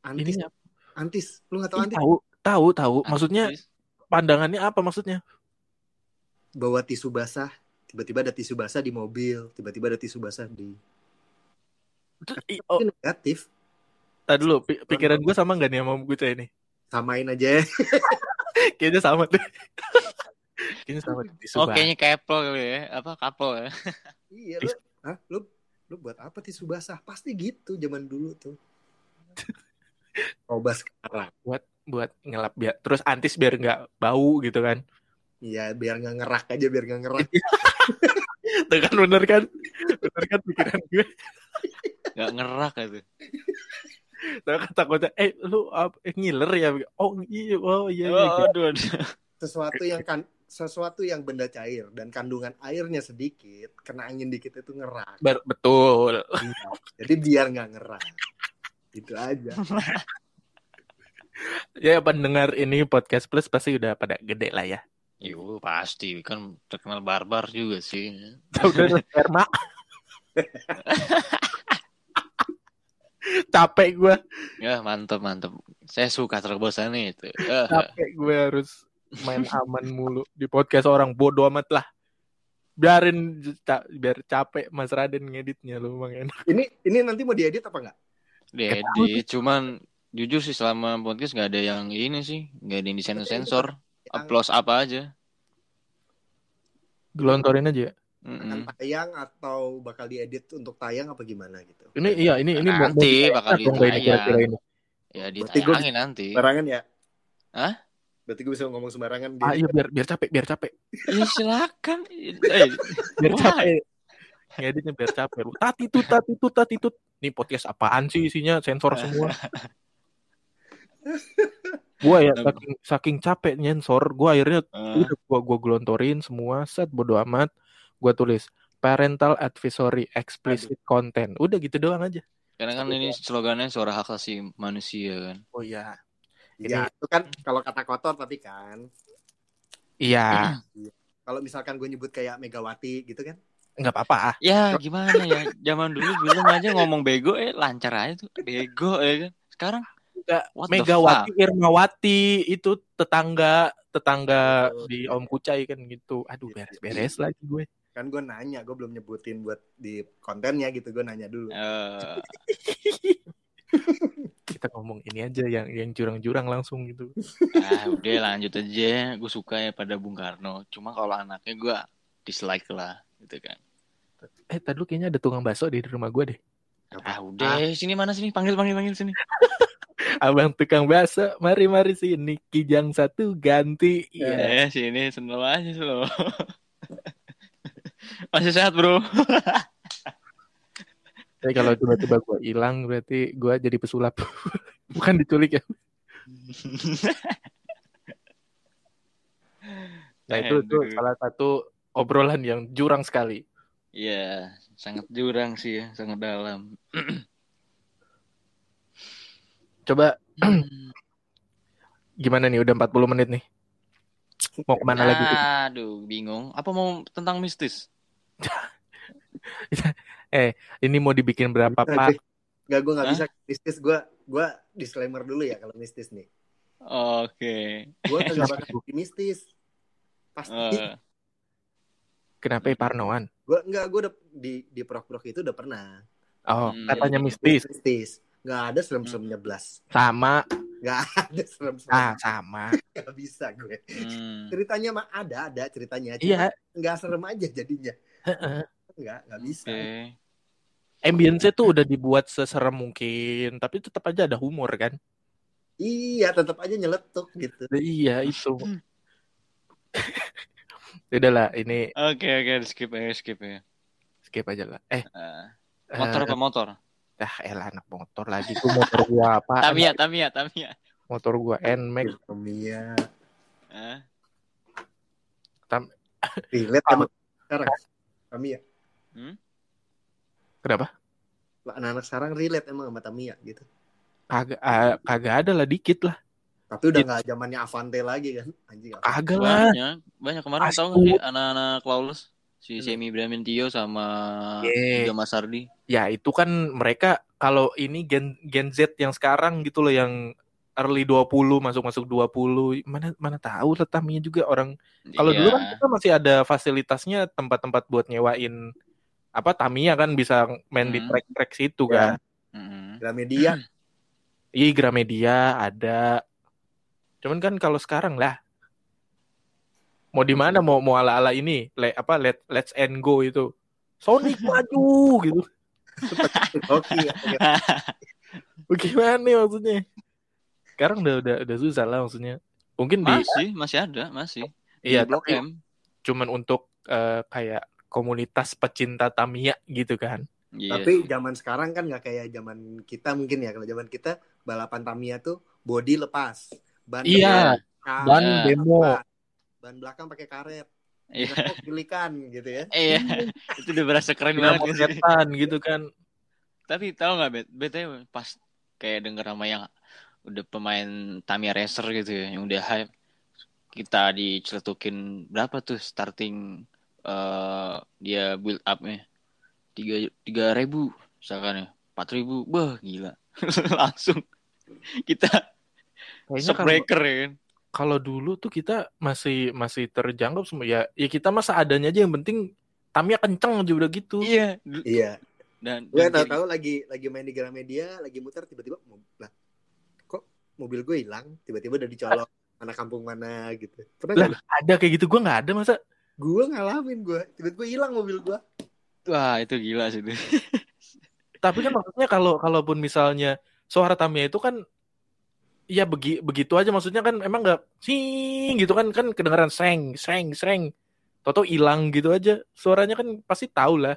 Antis Ini antis lu nggak tahu antis tahu, tahu, tahu. Maksudnya Antis. pandangannya apa maksudnya? bawa tisu basah tiba-tiba ada tisu basah di mobil tiba-tiba ada tisu basah di I- Oh, Itu negatif tadi dulu pi- pikiran gue sama nggak nih sama gue ini? samain aja Kayaknya sama tuh. Kayaknya sama. Tisu Oh, kayaknya couple kali ya. Apa couple ya? iya lu Hah? lu lu buat apa tisu basah pasti gitu zaman dulu tuh coba sekarang buat ngelap biar terus antis biar nggak bau gitu kan. Iya biar nggak ngerak aja biar nggak ngerak Tuh kan bener kan? Bener kan pikiran gue. Gak ngerak itu. Tapi kan takutnya, eh lu apa, eh, ngiler ya? Oh iya, oh iya. iya. Oh, aduh, aduh. sesuatu yang kan sesuatu yang benda cair dan kandungan airnya sedikit kena angin dikit itu ngerak Ber- betul. jadi biar nggak ngerak itu aja Ya pendengar ini podcast plus pasti udah pada gede lah ya. Yo, pasti kan terkenal barbar juga sih. Udah sperma. Capek gue, Ya, mantap, mantap. Saya suka terobosan itu. Eh, capek gue harus main aman mulu di podcast orang bodoh amat lah. Biarin ca- biar capek Mas Raden ngeditnya lu Bang enak. ini ini nanti mau diedit apa nggak Dede, cuman jujur sih selama podcast nggak ada yang ini sih, nggak ada yang disensor sensor. Upload apa aja. Gelontorin aja ya. akan tayang atau bakal diedit untuk tayang apa gimana gitu Ini iya ini ini Nanti bakal ditayang. Ya ditayangin nanti. sembarangan ya Hah? Berarti gue bisa ngomong sembarangan Ah iya biar biar capek biar capek. Ya silakan. Eh, biar Why? capek. Ngeditnya biar capek lu tati tut tati tut tati tut. Nih podcast apaan sih isinya? Sensor semua. Gua ya saking, saking capek nyensor gua akhirnya udah gua gua gelontorin semua set bodo amat. Gua tulis parental advisory explicit content. Udah gitu doang aja. Karena kan ini slogannya suara hak asasi manusia kan. oh iya ya itu kan kalau kata kotor tapi kan. Iya. Kalau misalkan gue nyebut kayak Megawati gitu kan. Nggak apa-apa Ya gimana ya? Zaman dulu belum aja ngomong bego eh lancar aja tuh. Bego ya kan. Sekarang Nggak, What the Megawati Irmawati itu tetangga tetangga Oh. di Om Kucai kan gitu. Aduh beres-beres lagi gue. Kan gue nanya gue belum nyebutin buat di kontennya gitu gue nanya dulu. Eh kita ngomong ini aja yang yang jurang-jurang langsung gitu ah udah lanjut aja. Gue suka ya pada Bung Karno. Cuma kalau anaknya gue dislike lah gitu kan. eh tadi lu kayaknya ada tukang bakso di rumah gue deh Ah udah sini mana sini panggil panggil panggil sini. abang tukang bakso mari mari sini kijang satu ganti iya Ya sini senel aja slow. Masih sehat bro. Tapi kalau tiba-tiba gue hilang berarti gue jadi pesulap bukan diculik ya nah itu itu Aduh. salah satu obrolan yang jurang sekali Iya, sangat jurang sih ya, sangat dalam. coba gimana nih udah 40 menit nih mau ke mana lagi kita? Aduh, bingung. Apa mau tentang mistis? ini mau dibikin berapa pak? Gak gue nggak Hah? bisa. Mistis gue gue disclaimer dulu ya kalau mistis nih. Oke. gue kagak bakal mistis. Pasti. Eh, kenapa ya, Parnoan? Gue enggak gue udah di di prok-prok itu udah pernah. Oh Hmm. katanya mistis. Mistis. Nggak ada serem-seremnya blas sama. Nggak ada serem-serem ah sama. Nggak bisa gue. Hmm. ceritanya mah ada ada ceritanya. Cuma iya nggak serem aja jadinya. Heeh. Nggak nggak bisa. Oke. ambience tuh udah dibuat seserem mungkin tapi tetap aja ada humor kan? Iya tetap aja nyeletuk gitu. Iya itu. Udah lah ini Oke, oke, skip ya, skip ya. skip aja lah. Eh. Eh, motor eh, apa motor? ah elah anak motor lagi. Tuh motor gua apa? Tamiya, Tamiya, Tamiya. motor gua Nmax. Tamiya. Eh, relate sama sekarang Tamiya hmm? Kenapa? Anak-anak sekarang relate emang sama Tamiya gitu. Kagak ah, kagak ada lah dikit lah. Tapi udah nggak zamannya Avante lagi kan. Anjing. Kagak lah. banyak banyak kemarin Pasti. tahu nggak sih anak-anak Lawless si Hmm. Semi Bramintio sama Yeah. juga Mas Ardi Ya itu kan mereka kalau ini gen Gen Z yang sekarang gitu loh yang early 20 masuk-masuk 20 mana mana tahu Tamiya juga orang kalau Iya. dulu kan kita masih ada fasilitasnya tempat-tempat buat nyewain apa Tamiya kan bisa main di Hmm. track-track situ Ya. kan. Mm-mm. Gramedia. Iya Gramedia ada. Cuman kan kalau sekarang lah mau di mana mau mau ala-ala ini le, apa let let's end go itu Sonic maju gitu Oke. Gimana nih maksudnya? Sekarang udah udah udah susah lah maksudnya. Mungkin di masih masih ada masih iya di Blok M cuman untuk eh, kayak komunitas pecinta Tamiya gitu kan. Iya. Tapi zaman sekarang kan nggak kayak zaman kita mungkin ya. Kalau zaman kita balapan Tamiya tuh body lepas. Ban Iya, depan, ban Iya. demo. ban. Belakang pakai karet. Iya. Gitu ya. Iya, itu udah berasa keren banget setan gitu kan. Tapi tahu nggak bet, BTW pas kayak denger sama yang udah pemain Tamiya Racer gitu ya, yang udah hype, kita diceletukin berapa tuh starting eh dia build upnya tiga tiga ribu misalkan ya empat ribu, bah gila langsung kita breaker ya kan. kalau dulu tuh kita masih masih terjangkau semua ya. Ya kita masa adanya aja yang penting Tamiya kenceng aja udah gitu. Iya, Iya. dan, Gue dan kayak tahu-tahu lagi lagi main di Gramedia, lagi muter tiba-tiba lah kok mobil gue hilang, tiba-tiba udah dicolok anak kampung mana gitu. Pernah Lah, ada kayak gitu gua nggak ada masa. Gue ngalamin gue, tiba-tiba hilang mobil gue. wah itu gila sih itu. Tapi kan maksudnya kalau kalaupun misalnya suara Tamiya itu kan ya begi, begitu aja maksudnya kan emang nggak sing gitu kan kan kedengaran seng seng seng Toto hilang gitu aja suaranya kan pasti tahu lah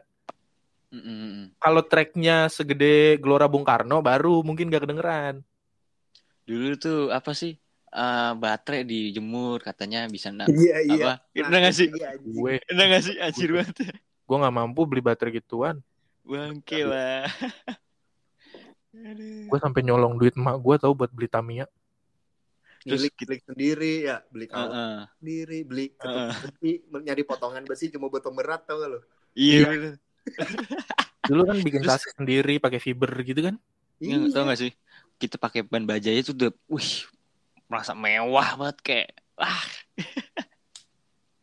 Mm-mm. kalau tracknya segede Gelora Bung Karno baru mungkin gak kedengeran Dulu tuh apa sih? Eh, baterai dijemur katanya bisa na- Iya iya. apa? Kena nggak sih? Iya, gue Kena nggak sih? Anjir banget. gue nggak mampu beli baterai gituan Bangke lah. Gue sampai nyolong duit emak gue tahu buat beli Tamiya Terus milik sendiri ya, beli kawan Heeh. sendiri, beli ketuk Heeh. besi, nyari potongan besi cuma buat pemberat tau gak lo? Iya bener. dulu kan bikin sasis sendiri pakai fiber gitu kan Iya, tau gak sih? Kita pakai ban bajai itu udah, wih, merasa mewah banget kayak, wah,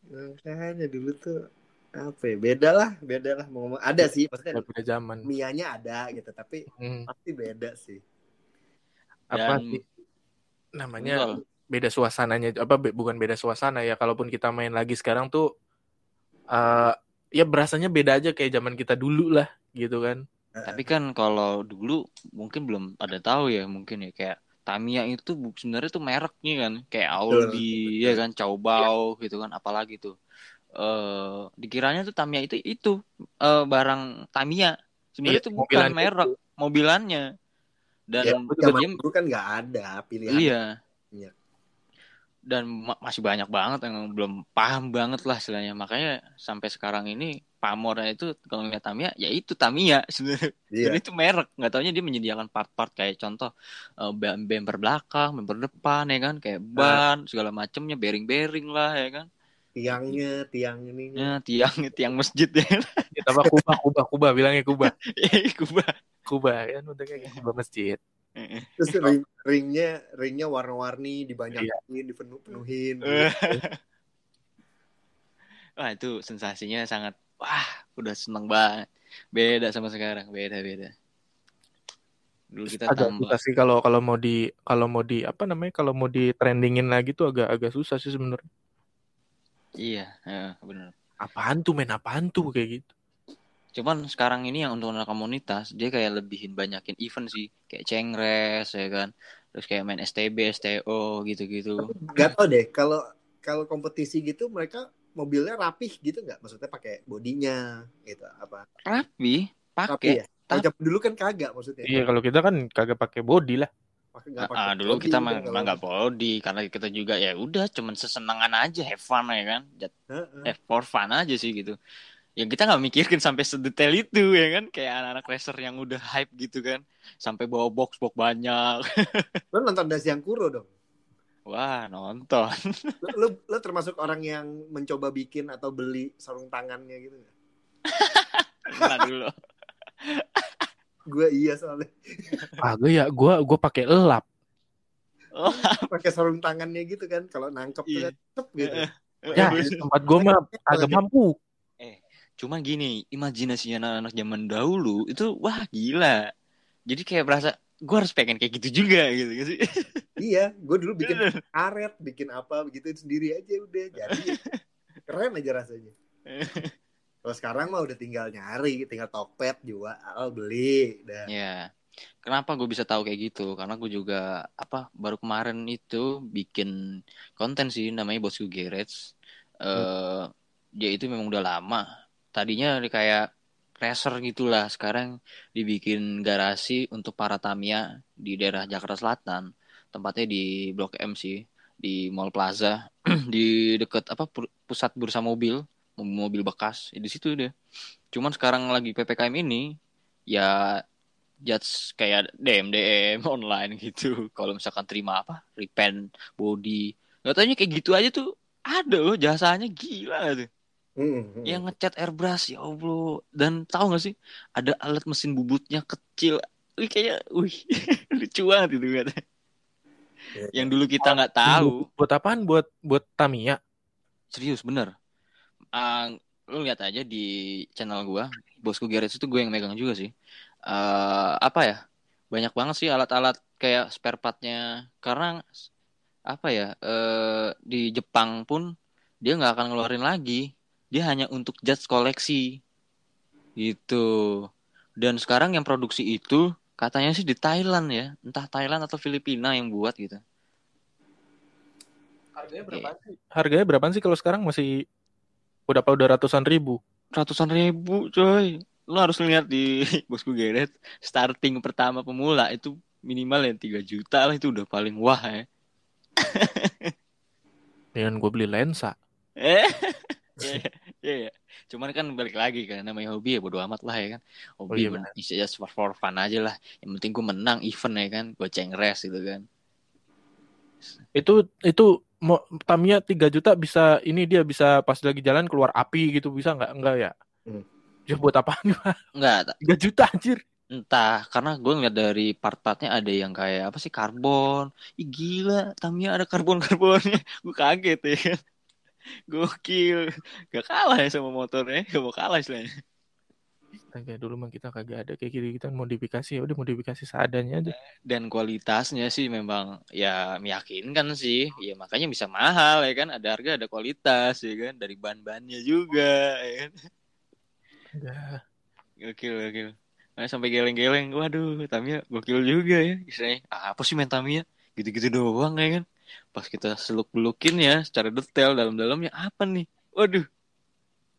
Makanya dulu tuh apa ya? Beda lah, beda lah. Mau ngomong ada sih, maksudnya udah zaman Mianya ada gitu, tapi Hmm, pasti beda sih. apa Dan- sih namanya Betul. beda suasananya apa be- bukan beda suasana ya kalaupun kita main lagi sekarang tuh eh ya berasanya beda aja kayak zaman kita dulu lah gitu kan Tapi kan kalau dulu mungkin belum ada tahu ya mungkin ya kayak Tamiya itu sebenarnya tuh mereknya kan kayak Audi ya kan Caobao gitu kan apalagi tuh. Eh dikiranya tuh Tamiya itu itu eh, barang Tamiya. Sebenarnya Iya, itu bukan mobilan merek mobilannya. Dan Ya, betul, zaman dia- dulu kan nggak ada pilihan. iya. Iya. Dan ma- masih banyak banget yang belum paham banget lah istilahnya. Makanya sampai sekarang ini pamornya itu kalau ngeliat Tamiya ya itu Tamiya sebenarnya. Iya. Dan itu merek, nggak taunya dia menyediakan part-part kayak contoh eh, bem- bumper belakang, bumper depan ya kan, kayak ban segala macemnya, bearing-bearing lah ya kan, Tiangnya, tiang ini. ya, tiang tiang masjid ya, kan. kita apa kubah kubah kubah bilangnya kubah. Kubah. kubah kan? Udah kayak kubah masjid Terus ring, ringnya, ringnya warna-warni, dibanyakin, Iya. dipenuh-penuhin. Wah itu sensasinya sangat, wah udah seneng banget, beda sama sekarang, beda beda. Dulu kita agak tambah, susah sih kalau kalau mau di kalau mau di apa namanya kalau mau di trendingin lagi tuh agak agak susah sih sebenarnya iya, ya, bener. apaan tuh main apaan tuh kayak gitu Cuman sekarang ini yang untuk anak komunitas dia kayak lebihin banyakin event sih, kayak cengres ya kan, terus kayak main STB, STO gitu-gitu. Gak tau deh, kalau kalau kompetisi gitu mereka mobilnya rapih gitu nggak? Maksudnya pakai bodinya gitu apa? Rapi, pakai. ya? Dulu kan kagak maksudnya. iya kalau kita kan kagak pakai body lah Pakai nggak Ah, pakai dulu body kita gitu mah kalau- mah nggak body karena kita juga ya udah cuman sesenangan aja have fun ya kan Jat- Heeh. eh, for fun aja sih gitu ya kita nggak mikirin sampai sedetail itu ya kan kayak anak-anak racer yang udah hype gitu kan sampai bawa box box banyak Lo nonton Dasyang Kuro dong. wah nonton Lo, lo, lo termasuk orang yang mencoba bikin atau beli sarung tangannya gitu nggak? Pernah dulu Gue iya soalnya Ah, gue ya, gue gue pakai elap. oh, pakai sarung tangannya gitu kan. Kalau nangkep tuh Iya. kan, cep gitu. Ya, di tempat gue mah agak mampu. Cuman gini imajinasinya anak-anak zaman dahulu itu wah gila jadi kayak berasa gue harus pengen kayak gitu juga gitu gitu sih Iya, gue dulu bikin karet, bikin apa begitu sendiri aja udah jadi keren aja rasanya. Kalau sekarang mah udah tinggal nyari, tinggal Tokped jual, beli, dah. Ya, kenapa gue bisa tahu kayak gitu? Karena gue juga apa baru kemarin itu bikin konten sih namanya Bosku Garage. Eh dia itu memang udah lama. Tadinya kayak racer gitulah. Sekarang dibikin garasi untuk para Tamiya di daerah Jakarta Selatan. Tempatnya di Blok M sih, di Mall Plaza, di deket apa pu- pusat bursa mobil, mobil bekas. Di situ deh. Cuman sekarang lagi PPKM ini ya judge kayak DM DM online gitu. Kalau misalkan terima apa repaint body, nggak taunya kayak gitu aja tuh ada loh jasanya gila tuh. Yang ngecat airbrush ya allah. Dan tahu nggak sih ada alat mesin bubutnya kecil. Wih kayaknya, wih lucu banget itu katanya. Ya. Yang dulu kita nggak tahu. Buat apaan? Buat buat Tamiya. Serius bener. Ah, lu lihat aja di channel gua, Bosku Garage itu gue yang megang juga sih. Eh apa ya? Banyak banget sih alat-alat kayak spare partnya. Karena apa ya? eh di Jepang pun dia nggak akan ngeluarin lagi. Dia hanya untuk judge koleksi. Gitu. Dan sekarang yang produksi itu katanya sih di Thailand ya. Entah Thailand atau Filipina yang buat gitu. Harganya berapa sih? Harganya berapa sih kalau sekarang masih udah apa udah ratusan ribu? ratusan ribu coy lu harus lihat di bosku geret starting pertama pemula itu minimal ya 3 juta lah itu udah paling wah ya Dengan gue beli lensa. eh Iya, iya, iya. Cuman kan balik lagi kan namanya hobi ya bodo amat lah ya kan. Oh, Hobi iya, ya bisa just for, for fun aja lah. Yang penting gue menang event ya kan, gue cengres gitu kan. Itu itu mau Tamiya 3 juta bisa ini dia bisa pas lagi jalan keluar api gitu bisa nggak? Enggak ya? Hmm. Ya buat apaan juga? Enggak, 3 juta anjir. entah karena gue ngeliat dari part-partnya ada yang kayak apa sih karbon. Ih gila, Tamiya ada karbon-karbonnya. Gue kaget ya kan. Gokil. Gak kalah ya sama motornya. Gak mau kalah istilahnya. Kayak dulu mah kita kagak ada kayak gitu kita modifikasi ya udah modifikasi seadanya aja. Dan kualitasnya sih memang ya meyakinkan sih. Ya makanya bisa mahal ya kan. Ada harga ada kualitas ya kan. Dari ban-bannya juga ya kan. Udah. Gokil, gokil. Nah, sampai geleng-geleng. Waduh, Tamiya gokil juga ya. Istilahnya, ah, apa sih main Tamiya? Gitu-gitu doang ya kan. Pas kita seluk-belukin ya secara detail dalam-dalamnya apa nih? Waduh.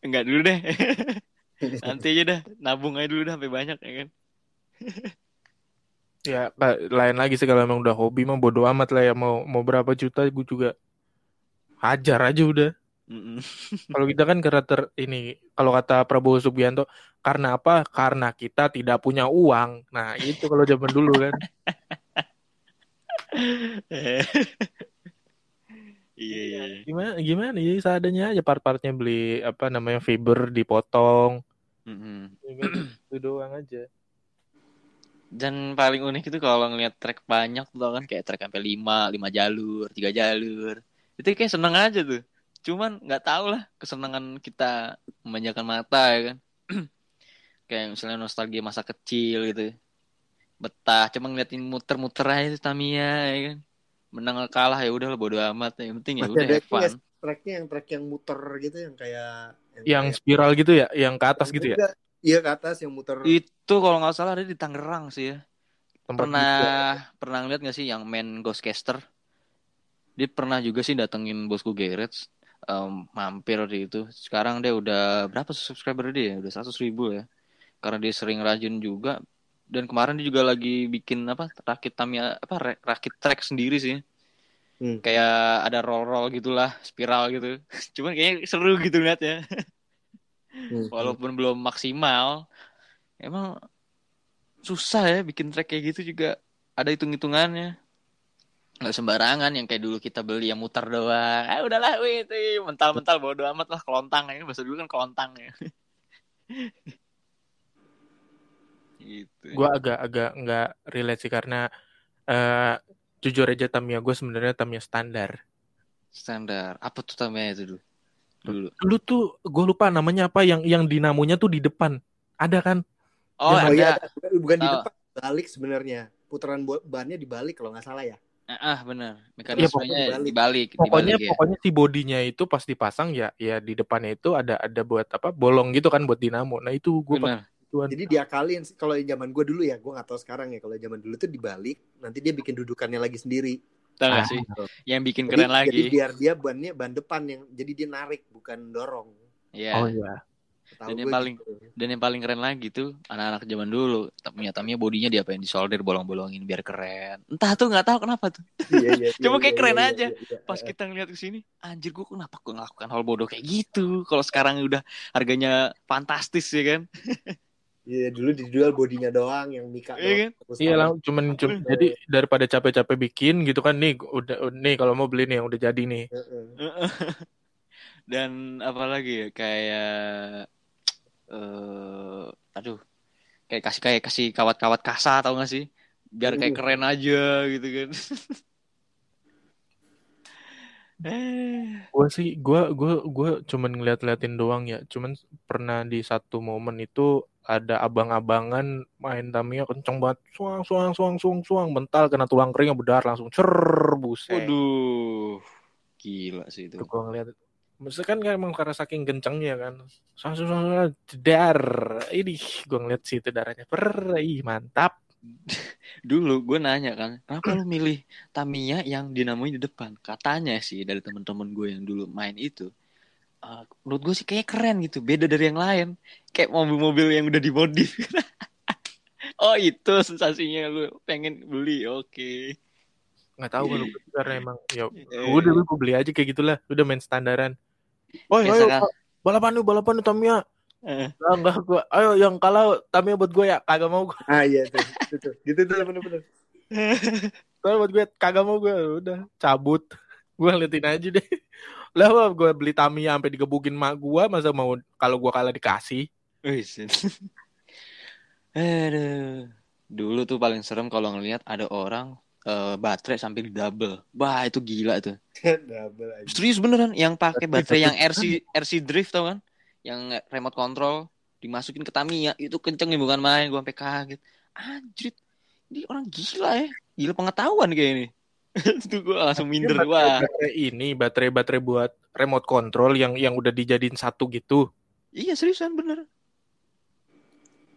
Enggak dulu deh. Nanti aja dah. Nabung aja dulu dah sampai banyak ya kan. Ya la- lain lagi sih kalau emang udah hobi mah bodo amat lah ya mau mau berapa juta gue juga hajar aja udah. Mm-mm. Kalau kita kan karena ter ini kalau kata Prabowo Subianto karena apa? Karena kita tidak punya uang. Nah, itu kalau zaman dulu kan. Iya, iya, iya. Gimana gimana ya seadanya aja part-partnya beli apa namanya fiber dipotong. Ya kan? itu doang aja. Dan paling unik itu kalau ngeliat track banyak tuh tau kan kayak track sampai 5, 5 jalur, 3 jalur. Itu kayak seneng aja tuh. Cuman nggak tahu lah kesenangan kita memanjakan mata ya kan. kayak misalnya nostalgia masa kecil gitu. Betah cuma ngeliatin muter-muter aja tuh Tamiya ya kan. Menang atau kalah ya udah lah bodo amat. Yang penting ya udah have fun. yang tracknya yang track yang muter gitu yang kayak Yang kayak- spiral gitu ya, yang ke atas gitu ya. Enggak. Iya ke atas yang muter Itu kalau nggak salah ada di Tangerang sih ya. Tempat pernah gitu. pernah ngeliat gak sih yang main Ghostcaster dia pernah juga sih datengin bosku Garage em, mampir di itu sekarang dia udah berapa subscriber dia udah 100 ribu ya karena dia sering rajin juga dan kemarin dia juga lagi bikin apa rakit Tamiya apa rakit track sendiri sih. Hmm. kayak ada roll roll gitulah spiral gitu. Cuman kayaknya seru gitu liatnya Hmm. walaupun belum maksimal emang susah ya bikin track kayak gitu juga. Ada hitung-hitungannya. Nggak sembarangan yang kayak dulu kita beli yang muter doang. Ah udahlah wih itu mental-mental bodo amat lah kelontang. Ini bahasa dulu kan kelontang ya gitu gue agak-agak nggak relate sih karena eh jujur aja Tamiya gue sebenarnya Tamiya standar. standar apa tuh namanya itu dulu dulu Dulu tuh gue lupa namanya apa yang yang dinamonya tuh di depan. Ada kan? oh Oh ada iya, ada. bukan di Tahu. depan, balik sebenarnya. Putaran bannya dibalik kalau nggak salah ya. ah benar Iya, mekanismenya pokoknya dibalik Pokoknya dibalik ya pokoknya si bodinya itu pas dipasang ya ya di depannya itu ada ada buat apa bolong gitu kan buat dinamo. Nah itu gue pakai Jadi diakalin kalau yang zaman gue dulu ya, gue nggak tahu sekarang ya. Kalau zaman dulu tuh dibalik, nanti dia bikin dudukannya lagi sendiri. tahu Ah. sih yang bikin Jadi, keren jadi lagi biar dia bannya ban depan yang jadi dia narik bukan dorong. ya Oh iya. Tahu Dan yang gue paling- gitu. dan yang paling keren lagi tuh anak-anak zaman dulu punya Tamiya bodinya diapain disolder bolong-bolongin biar keren entah tuh nggak tahu kenapa tuh Iya, iya, Cuma iya, kayak iya, keren iya, aja. iya, iya. pas kita ngeliat ke sini anjir gue kenapa gue ngelakukan hal bodoh kayak gitu kalau sekarang udah harganya fantastis ya kan Iya, dulu dijual bodinya doang yang Mika Iya kan? Iya lah, cuman, cuman jadi daripada capek-capek bikin gitu kan nih udah nih kalau mau beli nih yang udah jadi nih. Heeh. dan apalagi ya kayak eh aduh kayak kasih kayak kasih kawat-kawat kasa tau gak sih biar kayak Uh. keren aja gitu kan eh Gue sih, gue gue gue cuman ngeliat-liatin doang ya. Cuman pernah di satu momen itu ada abang-abangan main Tamiya kenceng banget, suang suang suang suang suang, mental kena tulang kering bedar langsung cer buset. waduh gila sih itu Itu gue ngeliat. Maksudnya kan kan emang karena saking kencengnya kan. Suang suang suang, suang, jedar. Ini gue ngeliat situ darahnya. Per, ih mantap. dulu gue nanya kan kenapa lu milih Tamiya yang dinamonya di depan katanya sih dari teman-teman gue yang dulu main itu eh, menurut gue sih kayak keren gitu beda dari yang lain kayak mobil-mobil yang udah dimodif oh itu sensasinya lu pengen beli oke Nggak tahu kalau gue karena emang ya Eh. udah lu gue beli aja kayak gitulah. Udah main standaran. Oh, Biasa ayo, kan? balapan lu, balapan lu Tamiya. Eh, Enggak, enggak gua. Ayo yang kalah Tamiya buat gue ya, kagak mau gue. Ah iya tuh, gitu tuh. Gitu tuh bener-bener. Kalau buat gue kagak mau gue udah cabut. Gue liatin aja deh. Lah gue beli Tamiya sampai digebukin mak gue masa mau kalau gue kalah dikasih. Aduh. Dulu tuh paling serem kalau ngelihat ada orang eh, baterai sampai di double. Wah, itu gila tuh. Double aja. Serius beneran yang pakai baterai yang RC RC drift tau kan? Yang remote control dimasukin ke Tamiya itu kenceng nih bukan main gua sampai kaget. Anjir. Ini orang gila ya. Gila pengetahuan kayak ini. itu gua langsung minder Baterai- wah. Baterai ini baterai-baterai buat remote control yang yang udah dijadiin satu gitu. Iya seriusan bener.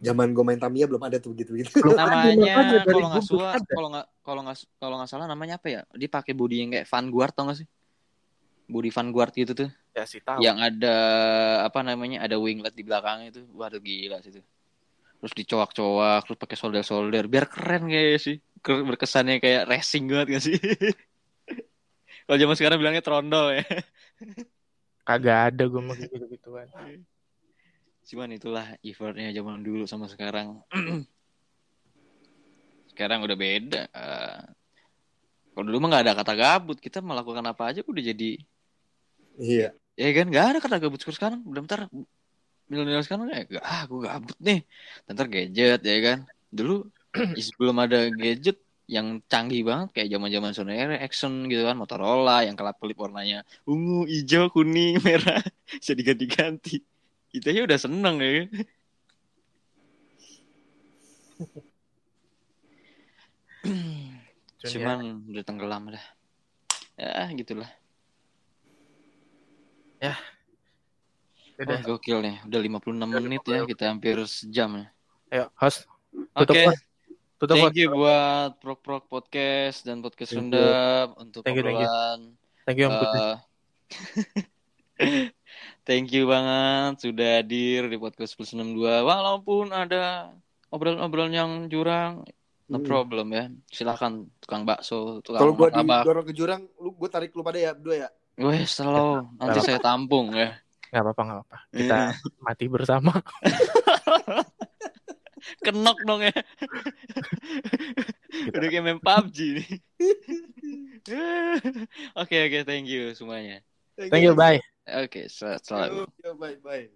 Zaman gue main Tamiya belum ada tuh ada, makanya namanya kalau nggak salah kalau nggak kalau nggak kalau nggak salah namanya apa ya? Dia pakai body yang kayak Vanguard tau gak sih? Body Vanguard gitu tuh. Ya sih tahu. yang ada apa namanya ada winglet di belakangnya itu waduh gila sih itu terus dicowak-cowak terus pakai solder-solder biar keren kayak sih berkesannya kayak racing banget gak sih? Kalau zaman sekarang bilangnya trondol ya. Kagak ada gue mau gitu-gituan. cuman itulah effortnya zaman dulu sama sekarang. Sekarang udah beda. Kalau dulu mah nggak ada kata gabut. Kita melakukan apa aja udah jadi. Iya. ya kan? Nggak ada kata gabut sekarang. Udah bentar milenial sekarang ya gak, ah gue gabut nih. Bentar gadget ya kan? Dulu sebelum ada gadget yang canggih banget kayak zaman zaman Sony Ericsson gitu kan Motorola yang kelap kelip warnanya ungu hijau kuning merah bisa diganti-ganti. Kita aja udah seneng ya. Kan Cuman udah tenggelam dah. Ya gitulah. Ya, udah. gokil nih. Udah 56 menit ya kita hampir sejam ya. Ayo, host. oke. Mas. Tutup, Thank you buat Prok Prok Podcast dan Podcast Thank you. Rendam untuk Thank you, thank you. obrolan. Thank you, Om. Eh, thank you banget sudah hadir di Podcast Plus 62. Walaupun ada obrolan-obrolan yang curang, no Hmm. problem ya. Silakan tukang bakso, tukang Kalau gue martabak. didorong ke jurang, lu gue tarik lu pada ya berdua ya. Weh, selalu nanti saya tampung ya. nggak apa-apa nggak apa kita mati bersama Kenok dong ya. Udah kayak main PUBG nih. Oke oke thank you semuanya. thank you bye Oke sel- selalu. Yo, yo, bye bye.